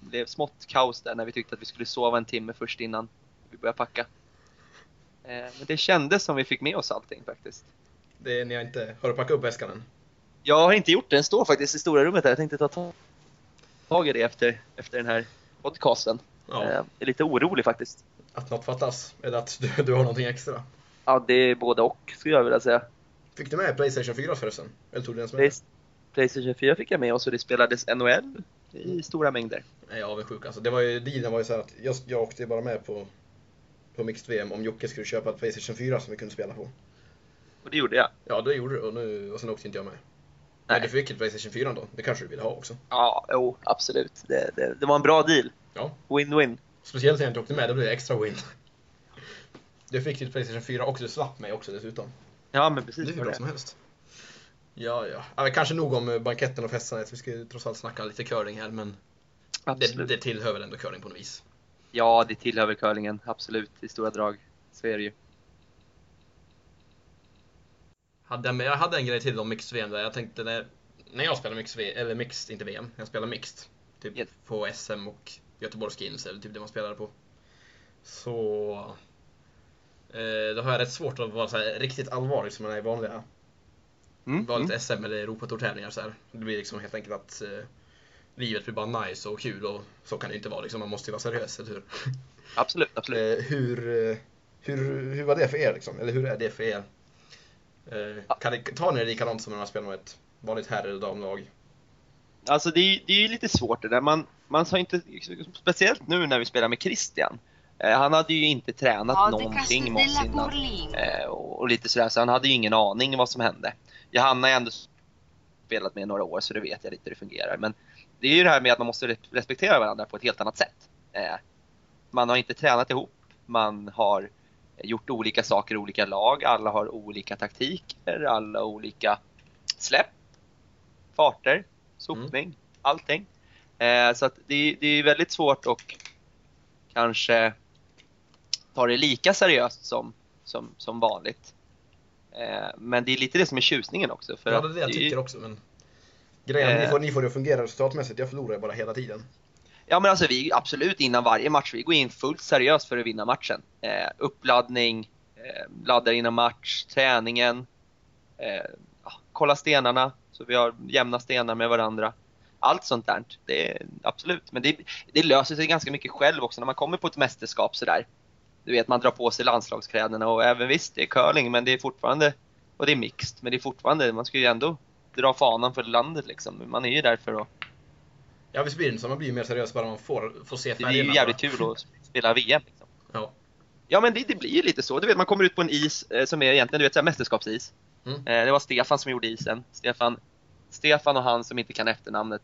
blev smått kaos där när vi tyckte att vi skulle sova en timme först innan vi började packa. Eh, men det kändes som vi fick med oss allting faktiskt. Det är, ni har inte, har du packat upp väskan än? Jag har inte gjort det, den står faktiskt i stora rummet där. Jag tänkte ta ta- tag i det efter, efter den här podcasten. Ja. Eh, jag är lite orolig faktiskt. Att något fattas? Eller att du, du har någonting extra? Ja, det är både och skulle jag vilja säga. Fick du med Playstation 4 förresten? Eller tog du är? Play- Playstation 4 fick jag med och så det spelades NHL i stora mängder. Jag är avundsjuk alltså. Det var ju, dealen var ju så här att jag, jag åkte bara med på, på Mixed VM om Jocke skulle köpa ett Playstation 4 som vi kunde spela på. Och det gjorde jag. Ja, det gjorde du och, nu, och sen åkte inte jag med. Nej. Men du fick ett Playstation 4 då? Det kanske du ville ha också? Ja, jo, absolut. Det, det, det var en bra deal. Ja. Win-win. Speciellt när jag inte åkte med, då blev det extra win. Du fick ditt Playstation 4 och du slapp mig också dessutom. Ja, men Det är precis. hur bra som helst. Ja, ja. men kanske nog om eh, banketten och festandet. Vi ska ju trots allt snacka lite curling här, men det, det tillhör väl ändå curling på något vis. Ja, det tillhör väl curlingen. Absolut, i stora drag. Så är det ju. Hade, jag hade en grej till om mixed VM där. Jag tänkte när, när jag spelar mixed eller mixed, inte VM, jag spelar mixed. Typ Yes. på SM och Göteborgs Skins, eller typ det man spelade på. Så... Eh, då har jag rätt svårt att vara så riktigt allvarlig som man är i vanliga Mm, vanligt mm. SM eller Europatourtävlingar så här. Det blir liksom helt enkelt att eh, livet blir bara nice och kul och så kan det inte vara liksom. Man måste ju vara seriös, eller hur? Absolut, absolut. Eh, hur, eh, hur, hur var det för er liksom? Eller hur är det för er? Eh, kan det, tar ni det likadant som när man spelar med ett vanligt herr eller damlag? Alltså det är, det är ju lite svårt det där. Man, man har inte, speciellt nu när vi spelar med Christian. Eh, han hade ju inte tränat Podcast någonting med oss della innan. Eh, och, lite sådär, så han hade ju ingen aning vad som hände. Johanna har ändå spelat med några år så det vet jag lite hur det fungerar. Men det är ju det här med att man måste re- respektera varandra på ett helt annat sätt. Eh, man har inte tränat ihop, man har gjort olika saker i olika lag, alla har olika taktiker, alla olika släpp, farter, sopning, allting. Eh, så att det, det är väldigt svårt att kanske ta det lika seriöst som, som, som vanligt. Eh, men det är lite det som är tjusningen också. För ja, det är det jag tycker också men Grejen att ni Eh. får, ni får det att fungera resultatmässigt, jag förlorar ju bara hela tiden. Ja men alltså vi absolut innan varje match, vi går in fullt seriöst för att vinna matchen. Eh, uppladdning, eh, laddar innan match, träningen, eh, kolla stenarna så vi har jämna stenar med varandra. allt sånt där. Det är, absolut. Men det, det löser sig ganska mycket själv också när man kommer på ett mästerskap sådär. Du vet, man drar på sig landslagskläderna och även visst, det är curling men det är fortfarande, och det är mixed, men det är fortfarande, man ska ju ändå dra fanan för landet liksom. Man är ju där för att, Ja, visst blir det så. Man blir ju mer seriös bara man får, får se det färgerna. blir ju jävligt kul att spela VM. Liksom. Ja. Ja men det, det blir ju lite så. Du vet, man kommer ut på en is eh, som är egentligen du vet, så här, mästerskapsis. Mm. Eh, det var Stefan som gjorde isen. Stefan, Stefan och han som inte kan efternamnet.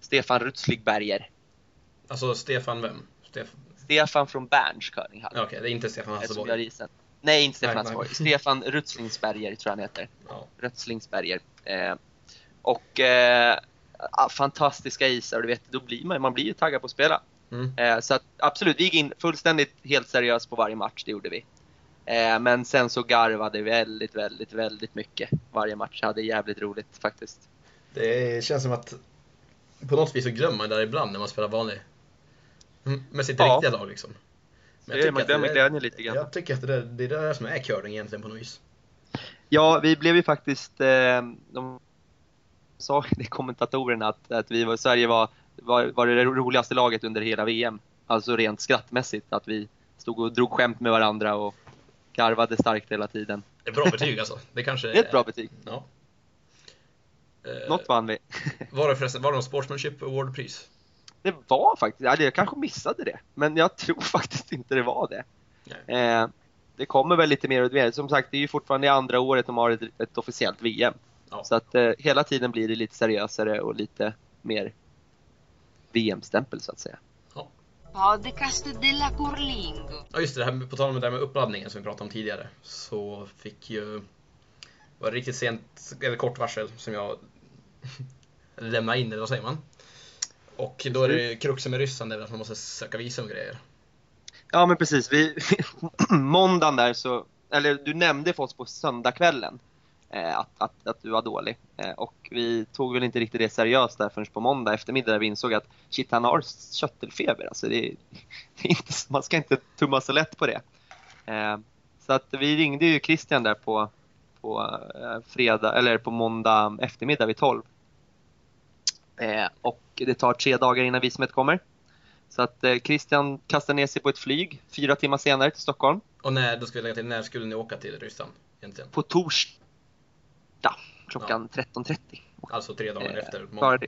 Stefan Rutzligberger. Alltså, Stefan vem? Stefan... Stefan från Berns curlinghall. Okej, det är inte Stefan Hasselborg. Nej, inte Stefan Hasselborg. Stefan Rutzlingsberger tror jag han heter. Ja. Rötslingsberger. Eh, och eh, ah, fantastiska isar och du vet, då blir man, man blir ju taggad på att spela. Mm. Eh, så att, absolut, vi gick in fullständigt helt seriöst på varje match, det gjorde vi. Eh, men sen så garvade vi väldigt, väldigt, väldigt mycket varje match. Hade jävligt roligt faktiskt. Det känns som att på något vis så glömmer man det där ibland när man spelar vanlig. Mm, Med sitt Ja. riktiga lag liksom. Men Det är- man glömmer det glädjen lite grann. Jag tycker att det, där, det är det där som är curling egentligen på något vis. Ja, vi blev ju faktiskt, eh, de sa det kommentatorerna att, att vi var, Sverige var, var, var det roligaste laget under hela VM. Alltså rent skrattmässigt, att vi stod och drog skämt med varandra och garvade starkt hela tiden. Det är bra betyg alltså. Det kanske Det är ett bra betyg. Ja. Eh, Något vann vi. Var det förresten, var det någon Sportsmanship Award-pris? Det var faktiskt, ja, jag kanske missade det, men jag tror faktiskt inte det var det. Eh, det kommer väl lite mer och mer. Som sagt, det är ju fortfarande andra året de har ett, ett officiellt VM. Ja. Så att eh, hela tiden blir det lite seriösare och lite mer VM-stämpel så att säga. Podcast della Curlingo. Ja just det, det här, med- på tal om det där med uppladdningen som vi pratade om tidigare. Så fick ju... var det riktigt sent, eller kort varsel som jag lämnade in, eller vad säger man? Och då är det kruxen med ryssen, det är väl att man måste söka visum och grejer. Ja men precis, vi, måndagen där så, eller du nämnde för oss på söndagskvällen eh, att, att, att du var dålig. Eh, och vi tog väl inte riktigt det seriöst där förrän på måndag eftermiddag där vi insåg att shit han har köttelfeber. Alltså det, det är inte, man ska inte tumma så lätt på det. Eh, så att vi ringde ju Christian där på, på eh, fredag, eller på måndag eftermiddag vid 12. Eh, och det tar tre dagar innan visumet kommer. Så att eh, Christian kastar ner sig på ett flyg fyra timmar senare till Stockholm. Och när, då ska vi lägga till, när skulle ni åka till Ryssland egentligen? På torsdag klockan 13.30. Alltså tre dagar Eh, efter måndag. det-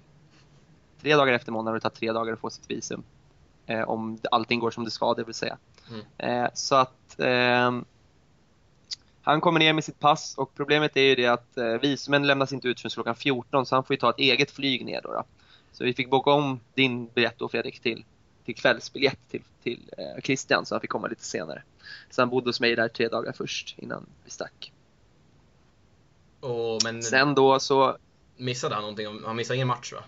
Tre dagar efter måndagen och det tar tre dagar att få sitt visum. Eh, om allting går som det ska, det vill säga. Mm. Eh, så att ehm, han kommer ner med sitt pass och problemet är ju det att eh, visumen lämnas inte ut förrän klockan 14 så han får ju ta ett eget flyg ner då. då. Så vi fick boka om din biljett då Fredrik till, till kvällsbiljett till, till eh, Christian så han fick komma lite senare. Så han bodde hos mig där tre dagar först innan vi stack. Och, men Sen då så, missade han någonting? Han missade ingen match va?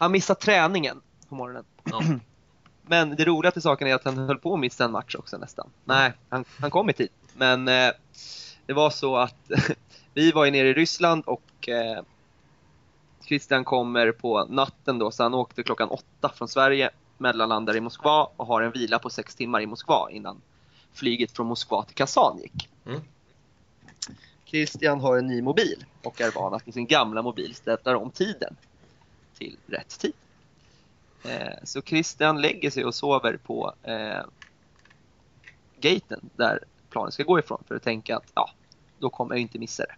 han missade träningen på morgonen. Ja. Men det roliga till saken är att han höll på att missa en match också nästan. Nej, han, han kom i tid. Men eh, det var så att vi var ju nere i Ryssland och eh, Christian kommer på natten då, så han åkte klockan åtta från Sverige, mellanlandar i Moskva och har en vila på sex timmar i Moskva innan flyget från Moskva till Kazan gick. Mm. Christian har en ny mobil och är van att i sin gamla mobil ställa om tiden till rätt tid. Eh, så Christian lägger sig och sover på eh, gaten där planet ska gå ifrån för att tänka att ja, då kommer jag inte missa det.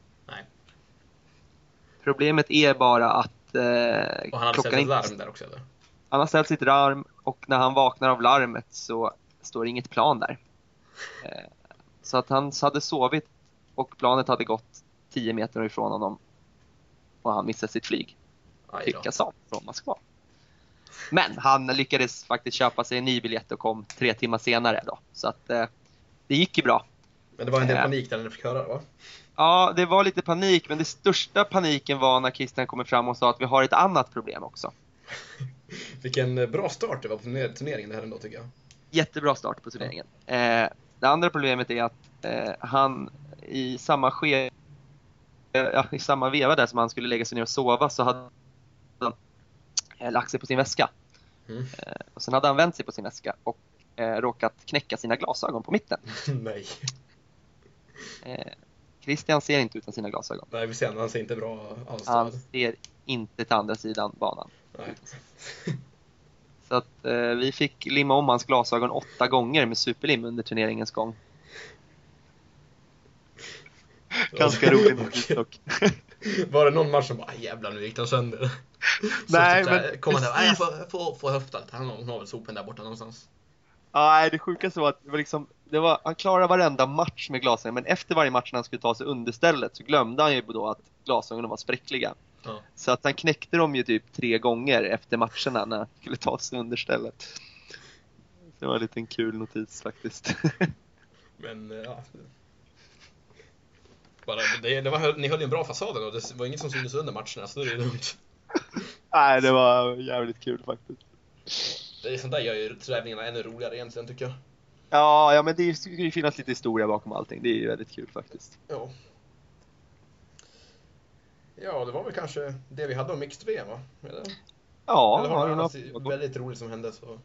Problemet är bara att eh, Och han hade ställt ett inte- larm där också eller? han har ställt sitt larm och när han vaknar av larmet så står inget plan där. Eh, Så att han hade sovit och planet hade gått 10 meter ifrån honom och han missade sitt flyg då. Kazan från Moskva. Men han lyckades faktiskt köpa sig en ny biljett och kom tre timmar senare då. Så att eh, det gick ju bra. Men det var en del Ja. panik där när du fick höra det va? Ja, det var lite panik, men det största paniken var när Christian kommer fram och sa att vi har ett annat problem också. Vilken eh, bra start det var på turner- turneringen det här ändå tycker jag. Jättebra start på turneringen. Eh, det andra problemet är att eh, han i samma skede, ja, i samma veva där som han skulle lägga sig ner och sova så hade han eh, lagt sig på sin väska. Mm. Eh, och sen hade han vänt sig på sin väska och eh, råkat knäcka sina glasögon på mitten. Nej. Christian ser inte utan sina glasögon. Nej vi ser han ser inte bra alls. Han ser inte till andra sidan banan. Nej. Så att eh, vi fick limma om hans glasögon åtta gånger med superlim under turneringens gång. Ganska roligt notis dock. Var det någon match som bara "Aj, jävlar nu gick den sönder? Nej, typ så här, men kom han där, "Nej, jag får, får, får höfta. Han har väl sopen där borta någonstans. Nej, det sjukaste var att det var liksom, det var, han klarade varenda match med glasögon, men efter varje match när han skulle ta sig understället så glömde han ju då att glasögonen var spräckliga. Ja. Så att han knäckte dem ju typ tre gånger efter matcherna när han skulle ta sig understället. Det var en liten kul notis faktiskt. Men eh, ja. Bara, det, det var, ni höll ju en bra fasad och det var inget som syntes under matcherna så det är lugnt. Nej, det var jävligt kul faktiskt. Det är sånt där gör ju tävlingarna ännu roligare egentligen tycker jag. Ja, ja men det ska ju finnas lite historia bakom allting. Det är ju väldigt kul faktiskt. Ja. Ja, det var väl kanske det vi hade om mixed VM va? Eller, Ja, Eller du du något något? väldigt roligt som hände så?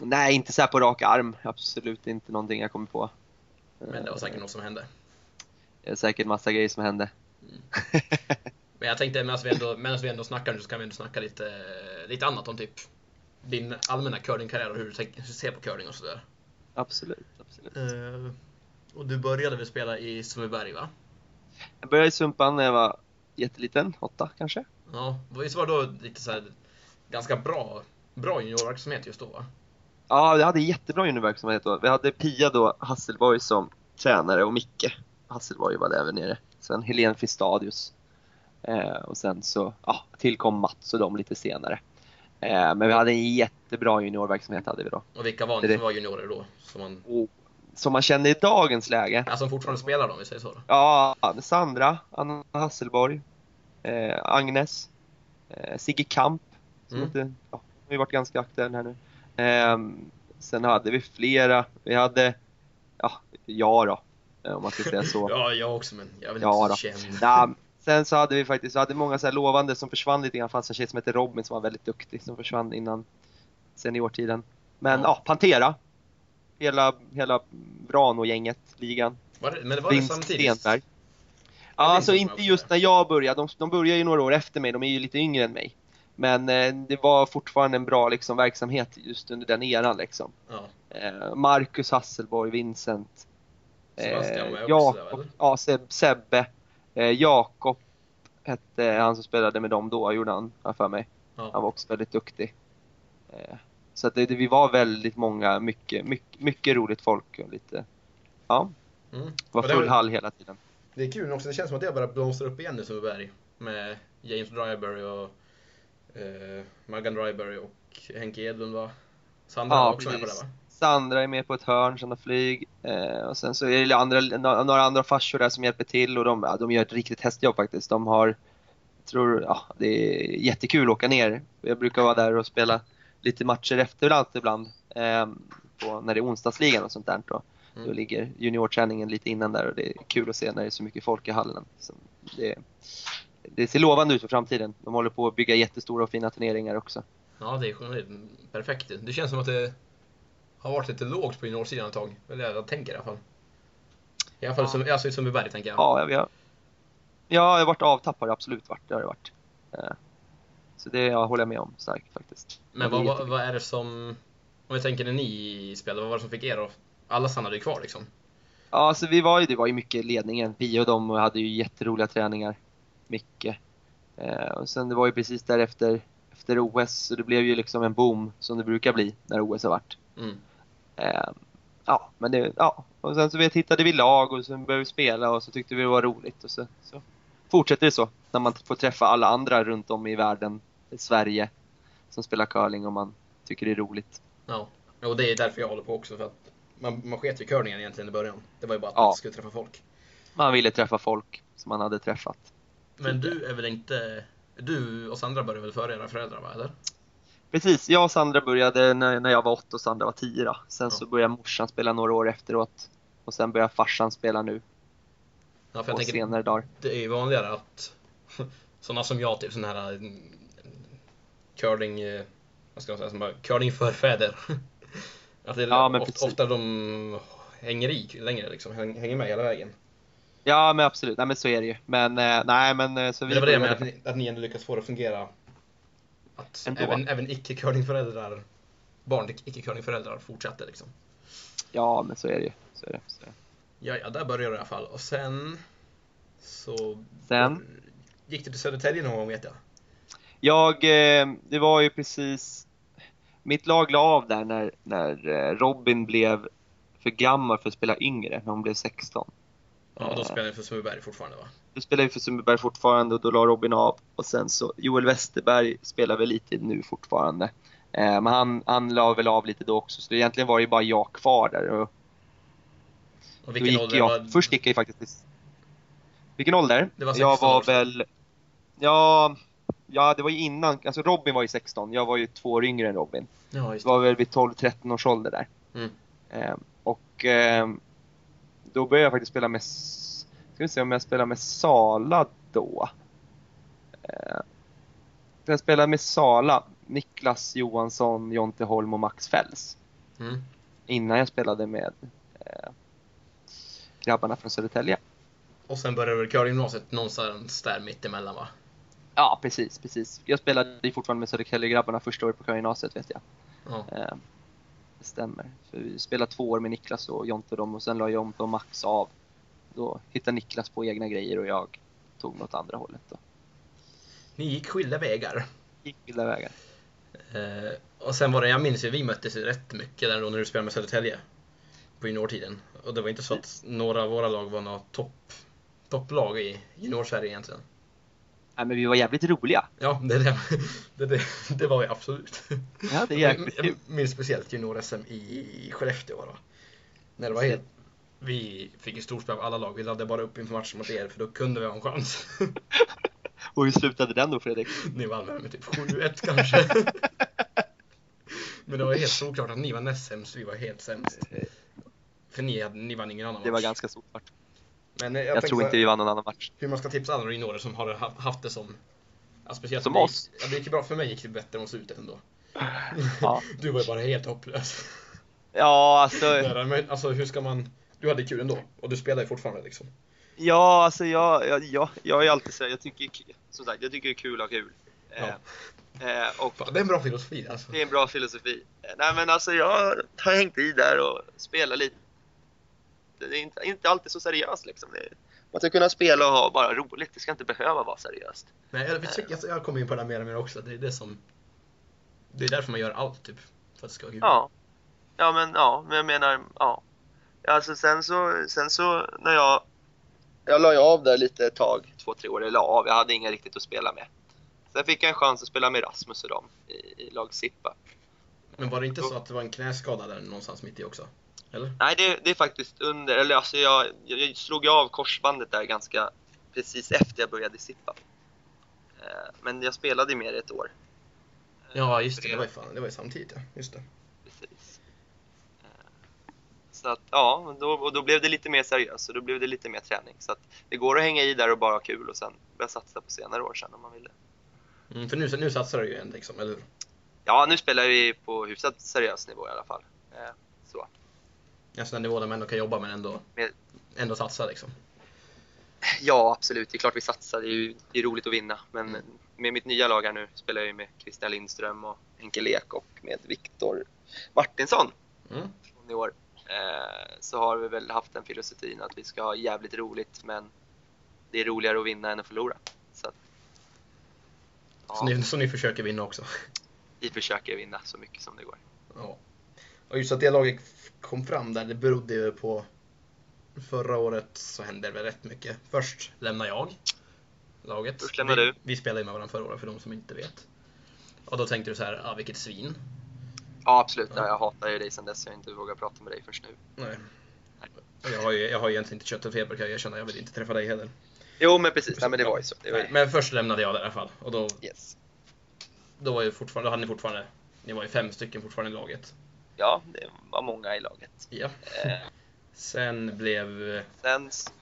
Nej, inte så här på rak arm. Absolut inte någonting jag kommer på. Men det var säkert något som hände. Det är säkert massa grejer som hände. Men jag tänkte medan vi ändå, medan vi ändå snackar nu så kan vi ändå snacka lite, lite annat om typ din allmänna curlingkarriär och hur du, tänk, hur du ser på curling och sådär. Absolut, absolut. Uh, och du började väl spela i Sundbyberg va? Jag började i Sumpan när jag var jätteliten, åtta kanske. Ja, visst var det då lite så här, ganska bra, bra juniorverksamhet just då va? Ja, vi hade jättebra juniorverksamhet då. Vi hade Pia då, Hasselborg som tränare och Micke Hasselborg var där nere. Sen Helene Fistadius. Eh, och sen så ja, tillkom Mats och de lite senare. Eh, men vi hade en jättebra juniorverksamhet hade vi då. Och vilka var Det som var juniorer då? Som, man, Och, som man känner i dagens läge. ja, som fortfarande spelar då om vi säger så? Då. Ja, Sandra, Anna Hasselborg, eh, Agnes, eh, Sigge Kamp. Som Mm. inte, ja, har varit ganska aktuell här nu. Ehm, sen hade vi flera. Vi hade, ja, jag då. eh, Om man ska säga så. Ja, jag också men jag Ja inte då. så känd. Sen så hade vi faktiskt, vi hade många så här lovande som försvann lite grann. Det fanns en tjej som hette Robin som var väldigt duktig som försvann innan seniortiden. Men Ja. ja, Pantera. Hela, hela Brano-gänget, ligan. Var det, men det var det Vinst samtidigt? Stenberg. Ja, alltså inte just när jag började. De, de börjar ju några år efter mig. De är ju lite yngre än mig. Men eh, det var fortfarande en bra liksom, verksamhet just under den eran. Liksom. Ja. Eh, Marcus Hasselborg, Vincent, Sebastian var eh, där, Jakob, ja, Seb, Sebbe, eh, Jakob hette han som spelade med dem då, gjorde han, för mig. Ja. Han var också väldigt duktig. Eh, så att det, vi var väldigt många, mycket, mycket, mycket roligt folk och lite, ja, Mm. var full var- hall hela tiden. Det är kul också, det känns som att det har börjat blomstra upp igen nu Sundbyberg. Med James Dryberry och eh, Maggan Dryberry och Henke Edlund va? Sandra Ja, var också med på det precis. va? Sandra är med på ett hörn, Sandra Flyg. Eh, och sen så är det andra, nå- några andra farsor där som hjälper till och de, ja, de gör ett riktigt hästjobb faktiskt. De har, jag tror, ja, det är jättekul att åka ner. Jag brukar vara där och spela lite matcher efterhand ibland. Eh, på, när det är onsdagsligan och sånt där. Då, Mm. då ligger juniorträningen lite innan där och det är kul att se när det är så mycket folk i hallen. Så det, det ser lovande ut för framtiden. De håller på att bygga jättestora och fina turneringar också. Ja, det är perfekt. Det känns som att det har varit lite lågt på juniorsidan ett tag. Eller jag tänker i alla fall. I alla fall Ja. som, alltså i Sundbyberg tänker jag. Ja, vi har, ja, jag har varit avtappad, absolut varit. Det har det varit. Eh, Så det jag håller jag med om starkt faktiskt. Men vad, vad, vad är det som, om jag tänker när ni spelade, vad var det som fick er att, alla stannade ju kvar liksom? Ja, alltså vi var ju, det var ju mycket ledningen. Vi och de hade ju jätteroliga träningar. Mycket. Eh, och sen det var ju precis därefter efter OS, så det blev ju liksom en boom som det brukar bli när OS har varit. Mm. Eh, ja, men det, ja. Och sen så vet, hittade vi lag och sen började vi spela och så tyckte vi det var roligt och så, så fortsätter det så. När man får träffa alla andra runt om i världen, i Sverige, som spelar curling och man tycker det är roligt. Ja. Och det är därför jag håller på också, för att man, man sket i curlingen egentligen i början. Det var ju bara att Ja. man skulle träffa folk. Man ville träffa folk som man hade träffat. Men du är väl inte, du och Sandra började väl före era föräldrar va, eller? Precis, jag och Sandra började när, när jag var åtta och Sandra var tio då. Sen Ja. så började morsan spela några år efteråt. Och sen började farsan spela nu Ja, på tänker, senare dagar. det är ju vanligare att sådana som jag, typ sån här mm, curling, eh, vad ska man säga, som bara curlingförfäder. att det är Ja, ofta, ofta de hänger i längre liksom, häng- hänger med hela vägen. Ja men absolut, nej men så är det ju. Men eh, nej men eh, så vi Det var det med började- att ni, att ni ändå lyckas få det att fungera. Att Ändå. även, även icke-curlingföräldrar, barn till icke-curlingföräldrar fortsatte liksom. Ja men så är det ju. Så är det, så är det. Ja, ja, där började det i alla fall. Och sen så Sen? gick du till Södertälje någon gång vet jag. Jag, eh, det var ju precis, mitt lag la av där när, när eh, Robin blev för gammal för att spela yngre, när hon blev 16. Ja, då Eh. spelade ni för Sundbyberg fortfarande va? Då spelade vi för Sundbyberg fortfarande och då la Robin av. Och sen så, Joel Westerberg spelar väl lite nu fortfarande. Eh, men han, han la väl av lite då också, så egentligen var det ju bara jag kvar där. Och Och vilken ålder jag, var först gick jag ju faktiskt. Vilken ålder? Det var jag 16 var år sedan. väl... Ja, ja, det var ju innan, alltså Robin var ju 16, jag var ju två år yngre än Robin. Ja, just Det var väl vid 12-13 års ålder där. Mm. Eh, och eh, då började jag faktiskt spela med, ska vi se om jag spelar med Sala då. Eh, jag spelade med Sala, Niklas Johansson, Jonte Holm och Max Fälls. Mm. Innan jag spelade med eh, grabbarna från Södertälje. Och sen började väl curlinggymnasiet någonstans där mittemellan va? Ja, precis, precis. Jag spelade ju fortfarande med Södertälje-grabbarna första året på gymnasiet vet jag. Ja. Eh, det stämmer. För vi spelade två år med Niklas och Jonte och dem och sen la Jonte och Max av. Då hittade Niklas på egna grejer och jag tog något andra hållet. Då. Ni gick skilda vägar. Gick skilda vägar. Eh, och sen var det, jag minns ju, vi möttes ju rätt mycket där då när du spelade med Södertälje. På juniortiden. Och det var inte så att några av våra lag var några topp, topplag i juniorsverige egentligen. Nej, men vi var jävligt roliga. Ja, det, det, det, det, var vi absolut. Ja, det är Jag jäkligt jag minns speciellt junior-SM i Skellefteå. Då. När det var helt... Vi fick ju storspel av alla lag. Vi laddade bara upp inför matchen mot er för då kunde vi ha en chans. Och hur slutade den då Fredrik? Ni vann med typ 7-1 kanske. Men det var helt såklart att ni var näst sämst, vi var helt sämst. För ni, hade, ni vann ingen annan Det var match. ganska såklart. Men eh, Jag, tänkte tror så inte vi vann någon annan match. hur man ska tipsa andra juniorer som har ha- haft det som... Ja, speciellt Som oss? Ja, det gick ju bra. För mig gick det bättre mot slutet ändå. Ja. Du var ju bara helt hopplös. Ja, alltså. Men, alltså hur ska man... Du hade kul ändå. Och du spelar ju fortfarande liksom. Ja, alltså jag, jag, jag, jag är alltid så jag tycker, som sagt, jag tycker det är kul att ha kul. Ja. Eh, eh, och Fan, det är en bra filosofi alltså. Det är en bra filosofi. Nej men alltså jag har hängt i där och spelat lite. Det är inte, inte alltid så seriöst liksom. Man ska kunna spela och ha bara roligt. Det ska inte behöva vara seriöst. Nej, jag, jag, jag kommer in på det här mer och mer också. Det är det som... Det är därför man gör allt typ. För att det ska vara kul. Ja. Ja men ja, men jag menar ja. Alltså sen så, sen så när jag jag la ju av där lite ett tag, två, tre år. Jag la av, jag hade inga riktigt att spela med. Sen fick jag en chans att spela med Rasmus och dem i, i lag Sippa. Men var det inte så att det var en knäskada där någonstans mitt i också? Eller? Nej, det, det är faktiskt under, eller alltså jag, jag, jag slog av korsbandet där ganska precis efter jag började sippa. Eh, Men jag spelade ju mer i ett år. Eh, Ja, just det. Det var ju, fan, det var ju samtidigt ja. Just det. Så att, ja, då, och då blev det lite mer seriöst och då blev det lite mer träning. Så att det går att hänga i där och bara ha kul och sen börja satsa på senare år sen om man vill det. Mm, för nu, nu satsar du ju igen liksom, eller hur? Ja, nu spelar vi på hyfsat seriös nivå i alla fall. Eh, Så. Alltså den nivå där man ändå kan jobba men ändå, Med- ändå satsa liksom. Ja, absolut. Det är klart vi satsar. Det är ju det är roligt att vinna. Men Mm. med mitt nya lag här nu spelar jag ju med Christian Lindström och Henke Lek och med Viktor Martinsson Mm. i år. Eh, så har vi väl haft den filosofin att vi ska ha jävligt roligt men det är roligare att vinna än att förlora. Så att, Så, ja, ni, så ni försöker vinna också? vi försöker vinna så mycket som det går. Ja. Och just att det laget kom fram där, det berodde ju på Förra året så hände det väl rätt mycket. Först lämnade jag laget. Först lämnade vi, du. Vi spelade ju med varandra förra året för de som inte vet. Och då tänkte du så här, ah, vilket svin. Ja, absolut. Ja. Ja. Jag hatar ju dig sen dess. Jag har inte vågat prata med dig först nu. Nej. Och Jag har ju, jag har ju egentligen inte kött och feber kan jag erkänna, jag vill inte träffa dig heller. Jo, men precis. Nej, men det var ju så. Det var ju... Nej, men först lämnade jag där i alla fall. Och då, Yes. då, var ju fortfarande, då hade ni fortfarande, ni var ju fem stycken fortfarande i laget. Ja, det var många i laget. Ja. Eh, Sen blev, sen... s-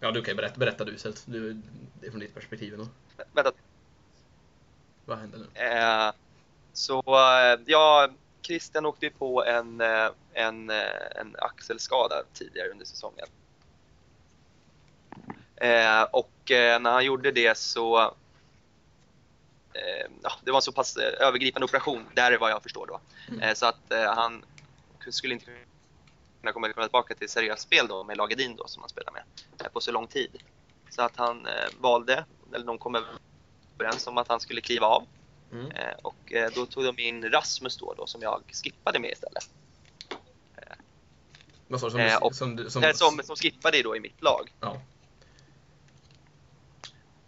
ja du kan ju berätta, berätta du istället. Du, det är från ditt perspektiv ändå. Vänta. Vad hände nu? Eh, så eh, ja, Christian åkte ju på en, eh, en, eh, en axelskada tidigare under säsongen. Eh, och eh, när han gjorde det så eh, ja, det var en så pass övergripande operation, där är vad jag förstår då. Eh, så att han skulle inte kunna komma komma tillbaka till seriöst spel då med Lagadin då som han spelar med på så lång tid. Så att han valde, eller de kom överens om att han skulle kliva av. Mm. Eh, och eh, då tog de in Rasmus då, då som jag skippade med istället. Vad sa du? Som, Eh, och- som, som, Som, som, skippade då i mitt lag. Ja.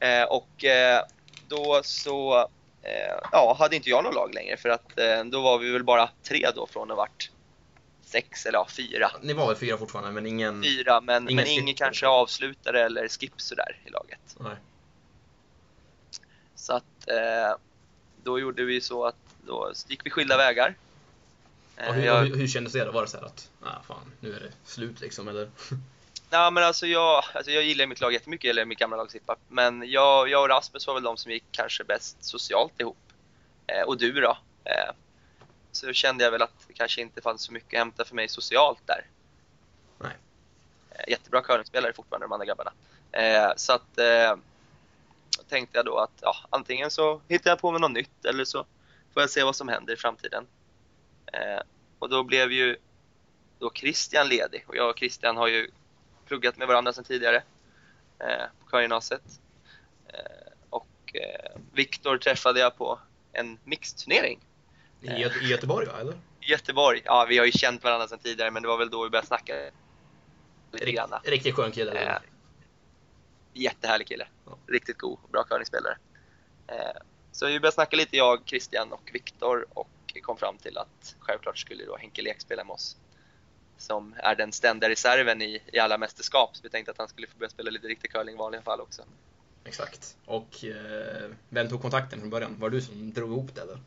Eh, och eh, då så eh, ja, hade inte jag något lag längre för att eh, då var vi väl bara tre då från att varit sex eller ja, fyra. Ni var väl fyra fortfarande, men ingen... Fyra, men Ingen men ingen kanske avslutare eller skip sådär i laget. Nej. Så att eh, då gjorde vi så att då gick vi skilda vägar. Eh, Och hur, jag- hur, hur kändes det då? Var det så här att, ah, fan, nu är det slut liksom, eller? Nej men alltså jag, alltså jag gillar mitt lag jättemycket, eller mitt gamla lag Sippa. Men jag, jag och Rasmus var väl de som gick kanske bäst socialt ihop. Eh, och du då? Eh, så kände jag väl att det kanske inte fanns så mycket att hämta för mig socialt där. Nej. Eh, jättebra curlingspelare fortfarande de andra grabbarna. Eh, så att eh, tänkte jag då att ja, antingen så hittar jag på mig något nytt eller så får jag se vad som händer i framtiden. Eh, och då blev ju då Christian ledig och jag och Christian har ju pluggat med varandra sedan tidigare eh, på körgymnasiet. Eh, och eh, Viktor träffade jag på en mixturnering I, I Göteborg va, eller? i Göteborg. Ja, vi har ju känt varandra sedan tidigare men det var väl då vi började snacka. Rikt, riktigt skön kille. Eh, jättehärlig kille. Riktigt god bra curlingspelare. Eh, så vi började snacka lite, jag, Christian och Viktor och kom fram till att självklart skulle då Henke Lek spela med oss. Som är den ständiga reserven i, i alla mästerskap. Så vi tänkte att han skulle få börja spela lite riktig curling i vanliga fall också. Exakt. Och eh, vem tog kontakten från början? Var det du som drog ihop det eller?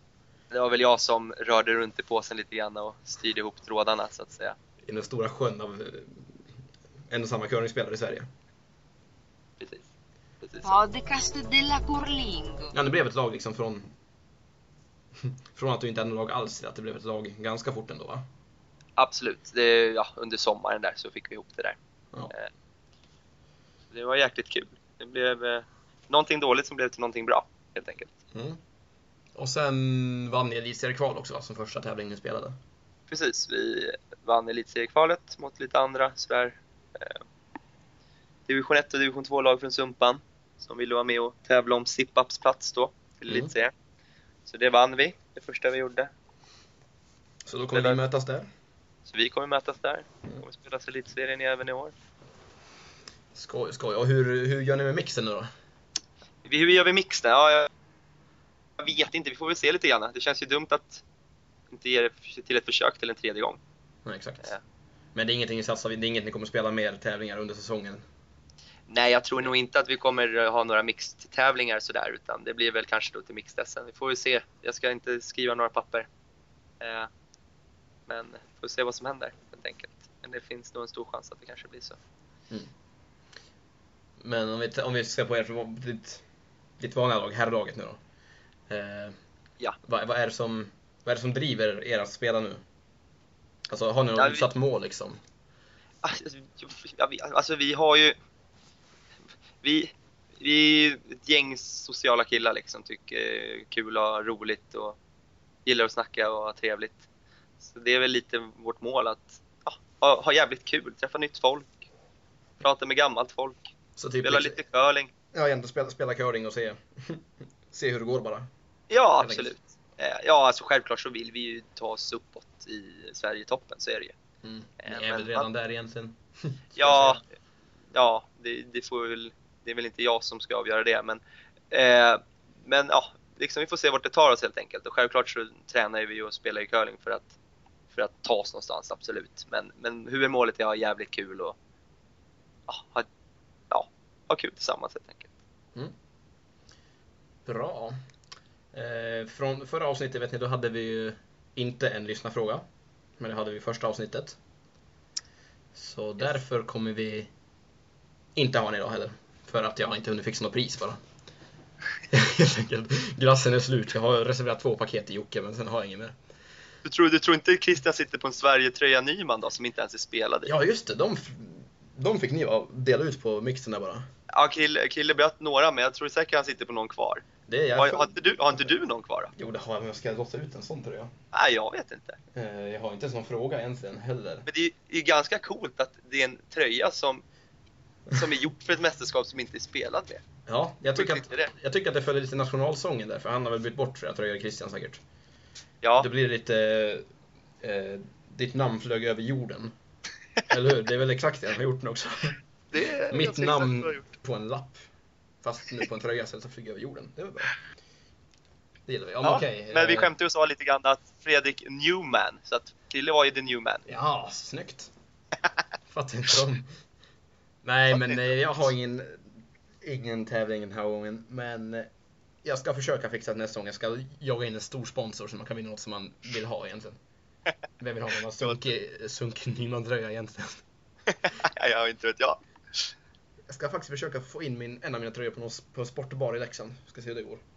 Det var väl jag som rörde runt i påsen lite grann och styrde ihop trådarna så att säga. I den stora sjön av eh, en och samma curlingspelare i Sverige. Precis. Precis. Podcast della Curlingo. Ja, det blev ett lag liksom från... från att du inte hade något lag alls till att det blev ett lag ganska fort ändå va? Absolut. Det, ja, under sommaren där så fick vi ihop det där. Ja. Eh, Det var jäkligt kul. Det blev eh, någonting dåligt som blev till någonting bra helt enkelt. Mm. Och sen vann ni elitseriekval också va, som första tävling ni spelade. Precis, vi vann elitseriekvalet mot lite andra sådär. Eh, division 1 och division 2-lag från Sumpan som ville vara med och tävla om Zip-Ups plats då till Mm. elitserien. Så det vann vi, det första vi gjorde. Så då kommer vi mötas där. Så vi kommer mötas där. Mm. kommer spelas elitserien även i år. Skoj, skoj. Och hur, hur gör ni med mixen nu då? Hur gör vi mixen? Ja, jag jag vet inte, vi får väl se lite grann. Det känns ju dumt att inte ge det till ett försök till en tredje gång. Nej, exakt. Ja. Men det är ingenting ni satsar? Det är inget ni kommer spela mer tävlingar under säsongen? Nej, jag tror nog inte att vi kommer ha några mixed-tävlingar sådär, utan det blir väl kanske då till mixed Vi får väl se. Jag ska inte skriva några papper. Eh, men får se vad som händer helt enkelt. Men det finns nog en stor chans att det kanske blir så. Men om vi, om vi ska på er ditt, ditt vanliga lag, herrlaget nu då. Eh, Ja. Vad, vad, är det som, vad är det som driver er att spela nu? Alltså har ni något Ja, vi- utsatt mål liksom? Alltså, ja, vi, alltså vi har ju... Vi, vi är ett gäng sociala killar liksom, tycker kul och ha roligt och gillar att snacka och ha trevligt. Så det är väl lite vårt mål att ja, ha, ha jävligt kul, träffa nytt folk, prata med gammalt folk, Så typ spela liksom- lite curling. Ja, egentligen spela, spela curling och se, se hur det går bara. Ja, absolut. Eh, Ja, alltså självklart så vill vi ju ta oss uppåt i Sverigetoppen, så är det ju. Mm. Ni Eh, är väl redan man- där egentligen? Ja, ja det, det, får väl, det är väl inte jag som ska avgöra det. Men, eh, men ja, liksom, vi får se vart det tar oss helt enkelt. Och självklart så tränar vi och spelar i curling för att, för att ta oss någonstans, absolut. Men, men huvudmålet är att ha jävligt kul och ja, ha, ja, ha kul tillsammans helt enkelt. Bra. Eh, från förra avsnittet vet ni, då hade vi ju inte en lyssnarfråga. Men det hade vi i första avsnittet. Så därför kommer vi inte ha en idag heller. För att jag inte hunnit fixa något pris bara. Helt enkelt. Glassen är slut. Jag har reserverat två paket till Jocke men sen har jag inget mer. Du tror, du tror inte Christian sitter på en Sverige-tröja Nyman då, som inte ens är spelad i? Ja just det, de, de fick ni dela ut på mixen där bara. Ja, Krille, Krille bröt några, men jag tror säkert han sitter på någon kvar. Det är jag. Har, har, inte, du, har inte du någon kvar då? Jo, det har jag, men jag ska låta ut en sån tröja. Nej, jag vet inte. Eh, Jag har inte ens någon fråga egentligen heller. Men det är ju det är ju ganska coolt att det är en tröja som, som är gjort för ett mästerskap som inte är spelat med. Ja, jag tycker, att, det. jag tycker att det följer lite nationalsången där, för han har väl bytt bort flera tröjor, Christian säkert. Ja, Det blir lite... Eh, ditt namn flög över jorden. Eller hur? Det är väl exakt det han har gjort nu också. det Mitt namn på en lapp. Fast nu på en tröja istället för att flyga över jorden. Det var bra. Det gillar vi. Ja, Ja, men okej. men vi eh, skämtade och sa lite grann att Fredrik Newman, så att Krille var ju the Newman. Ja, snyggt. Fattar inte om. Nej, men eh, jag har ingen, ingen tävling den här gången. Men eh, jag ska försöka fixa det nästa gång. Jag ska jaga in en stor sponsor så man kan vinna något som man vill ha egentligen. Vem vill ha någon sunkig, sunkig Nyman-tröja egentligen? jag inte vet jag. Jag ska faktiskt försöka få in min, en av mina tröjor på, någon, på en sportbar i Leksand. Ska se hur det går.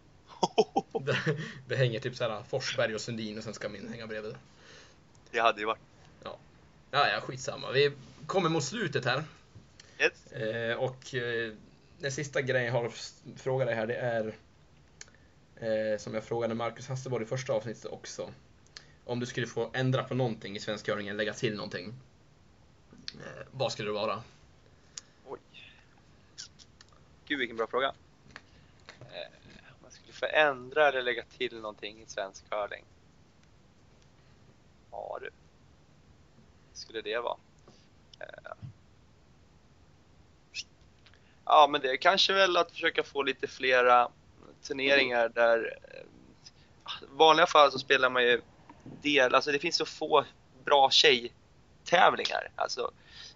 Det, det hänger typ såhär Forsberg och Sundin och sen ska min hänga bredvid. Det hade ju varit Ja, ja skitsamma. Vi kommer mot slutet här. Ett. Eh, och eh, den sista grejen jag har att fråga dig här det är eh, som jag frågade Marcus Hasselborg i första avsnittet också. Om du skulle få ändra på någonting i svensk eller lägga till någonting. Eh, vad skulle det vara? Oj. Gud vilken bra fråga. Eh, Om man skulle förändra eller lägga till någonting i svensk curling? Ja du. Skulle det vara? Eh, Ja men det är kanske väl att försöka få lite flera turneringar där eh, i vanliga fall så spelar man ju del, alltså det finns så få bra tjejtävlingar, alltså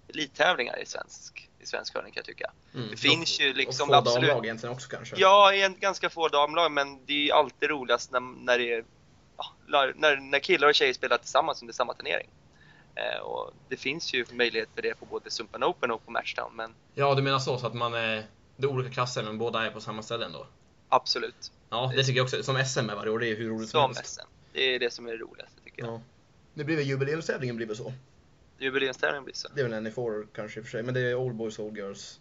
elittävlingar i svensk, i svensk curling kan jag tycka. Mm. Det finns ju liksom och få absolut- damlag egentligen också kanske. Ja, en ganska få damlag, men det är ju alltid roligast när, när det är när, när killar och tjejer spelar tillsammans under samma turnering. Eh, och det finns ju möjlighet för det på både Sumpan Open och på Matchdown, men Ja, du menar så, så att man är, det är olika klasser men båda är på samma ställe ändå? absolut. Ja, det tycker jag också. Som SM är varje år, det är hur roligt som Som helst. SM. Det är det som är det roligaste tycker jag. Ja. Det blir väl jubileumstävlingen blir väl så? Jubileumstävlingen blir så. Det är väl en får kanske i och för sig, men det är Old Boys, Old Girls.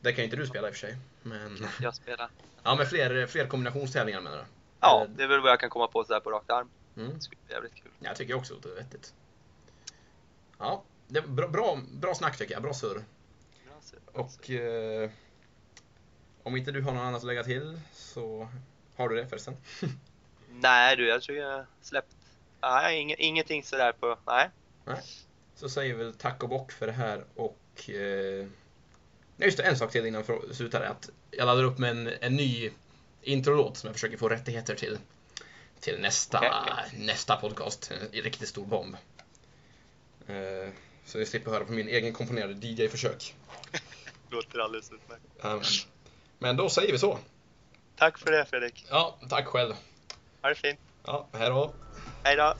Det kan inte du spela i och för sig. Men, Jag spelar. ja, men fler, fler kombinationstävlingar menar du? Ja, det är väl vad jag kan komma på så här på rak arm. Mm. Det skulle bli jävligt kul. Jag tycker också att det är vettigt. Ja, det är bra, bra, bra snack tycker jag. Bra surr. Och eh, om inte du har något annat att lägga till så har du det förresten. Nej du, jag tror jag släppt. Nej, ing, ingenting sådär på... Nej. Så säger vi väl tack och bock för det här och... Eh, nej just det, en sak till innan vi slutar är att jag laddar upp med en, en ny introlåt som jag försöker få rättigheter till. Till nästa, okej. nästa podcast. En riktigt stor bomb. Eh, så jag slipper höra på min egen komponerade DJ-försök. Låter alldeles utmärkt. Amen. Men då säger vi så. Tack för det Fredrik. Ja, tack själv. Ha det fint. Ja, hej då. Hej då.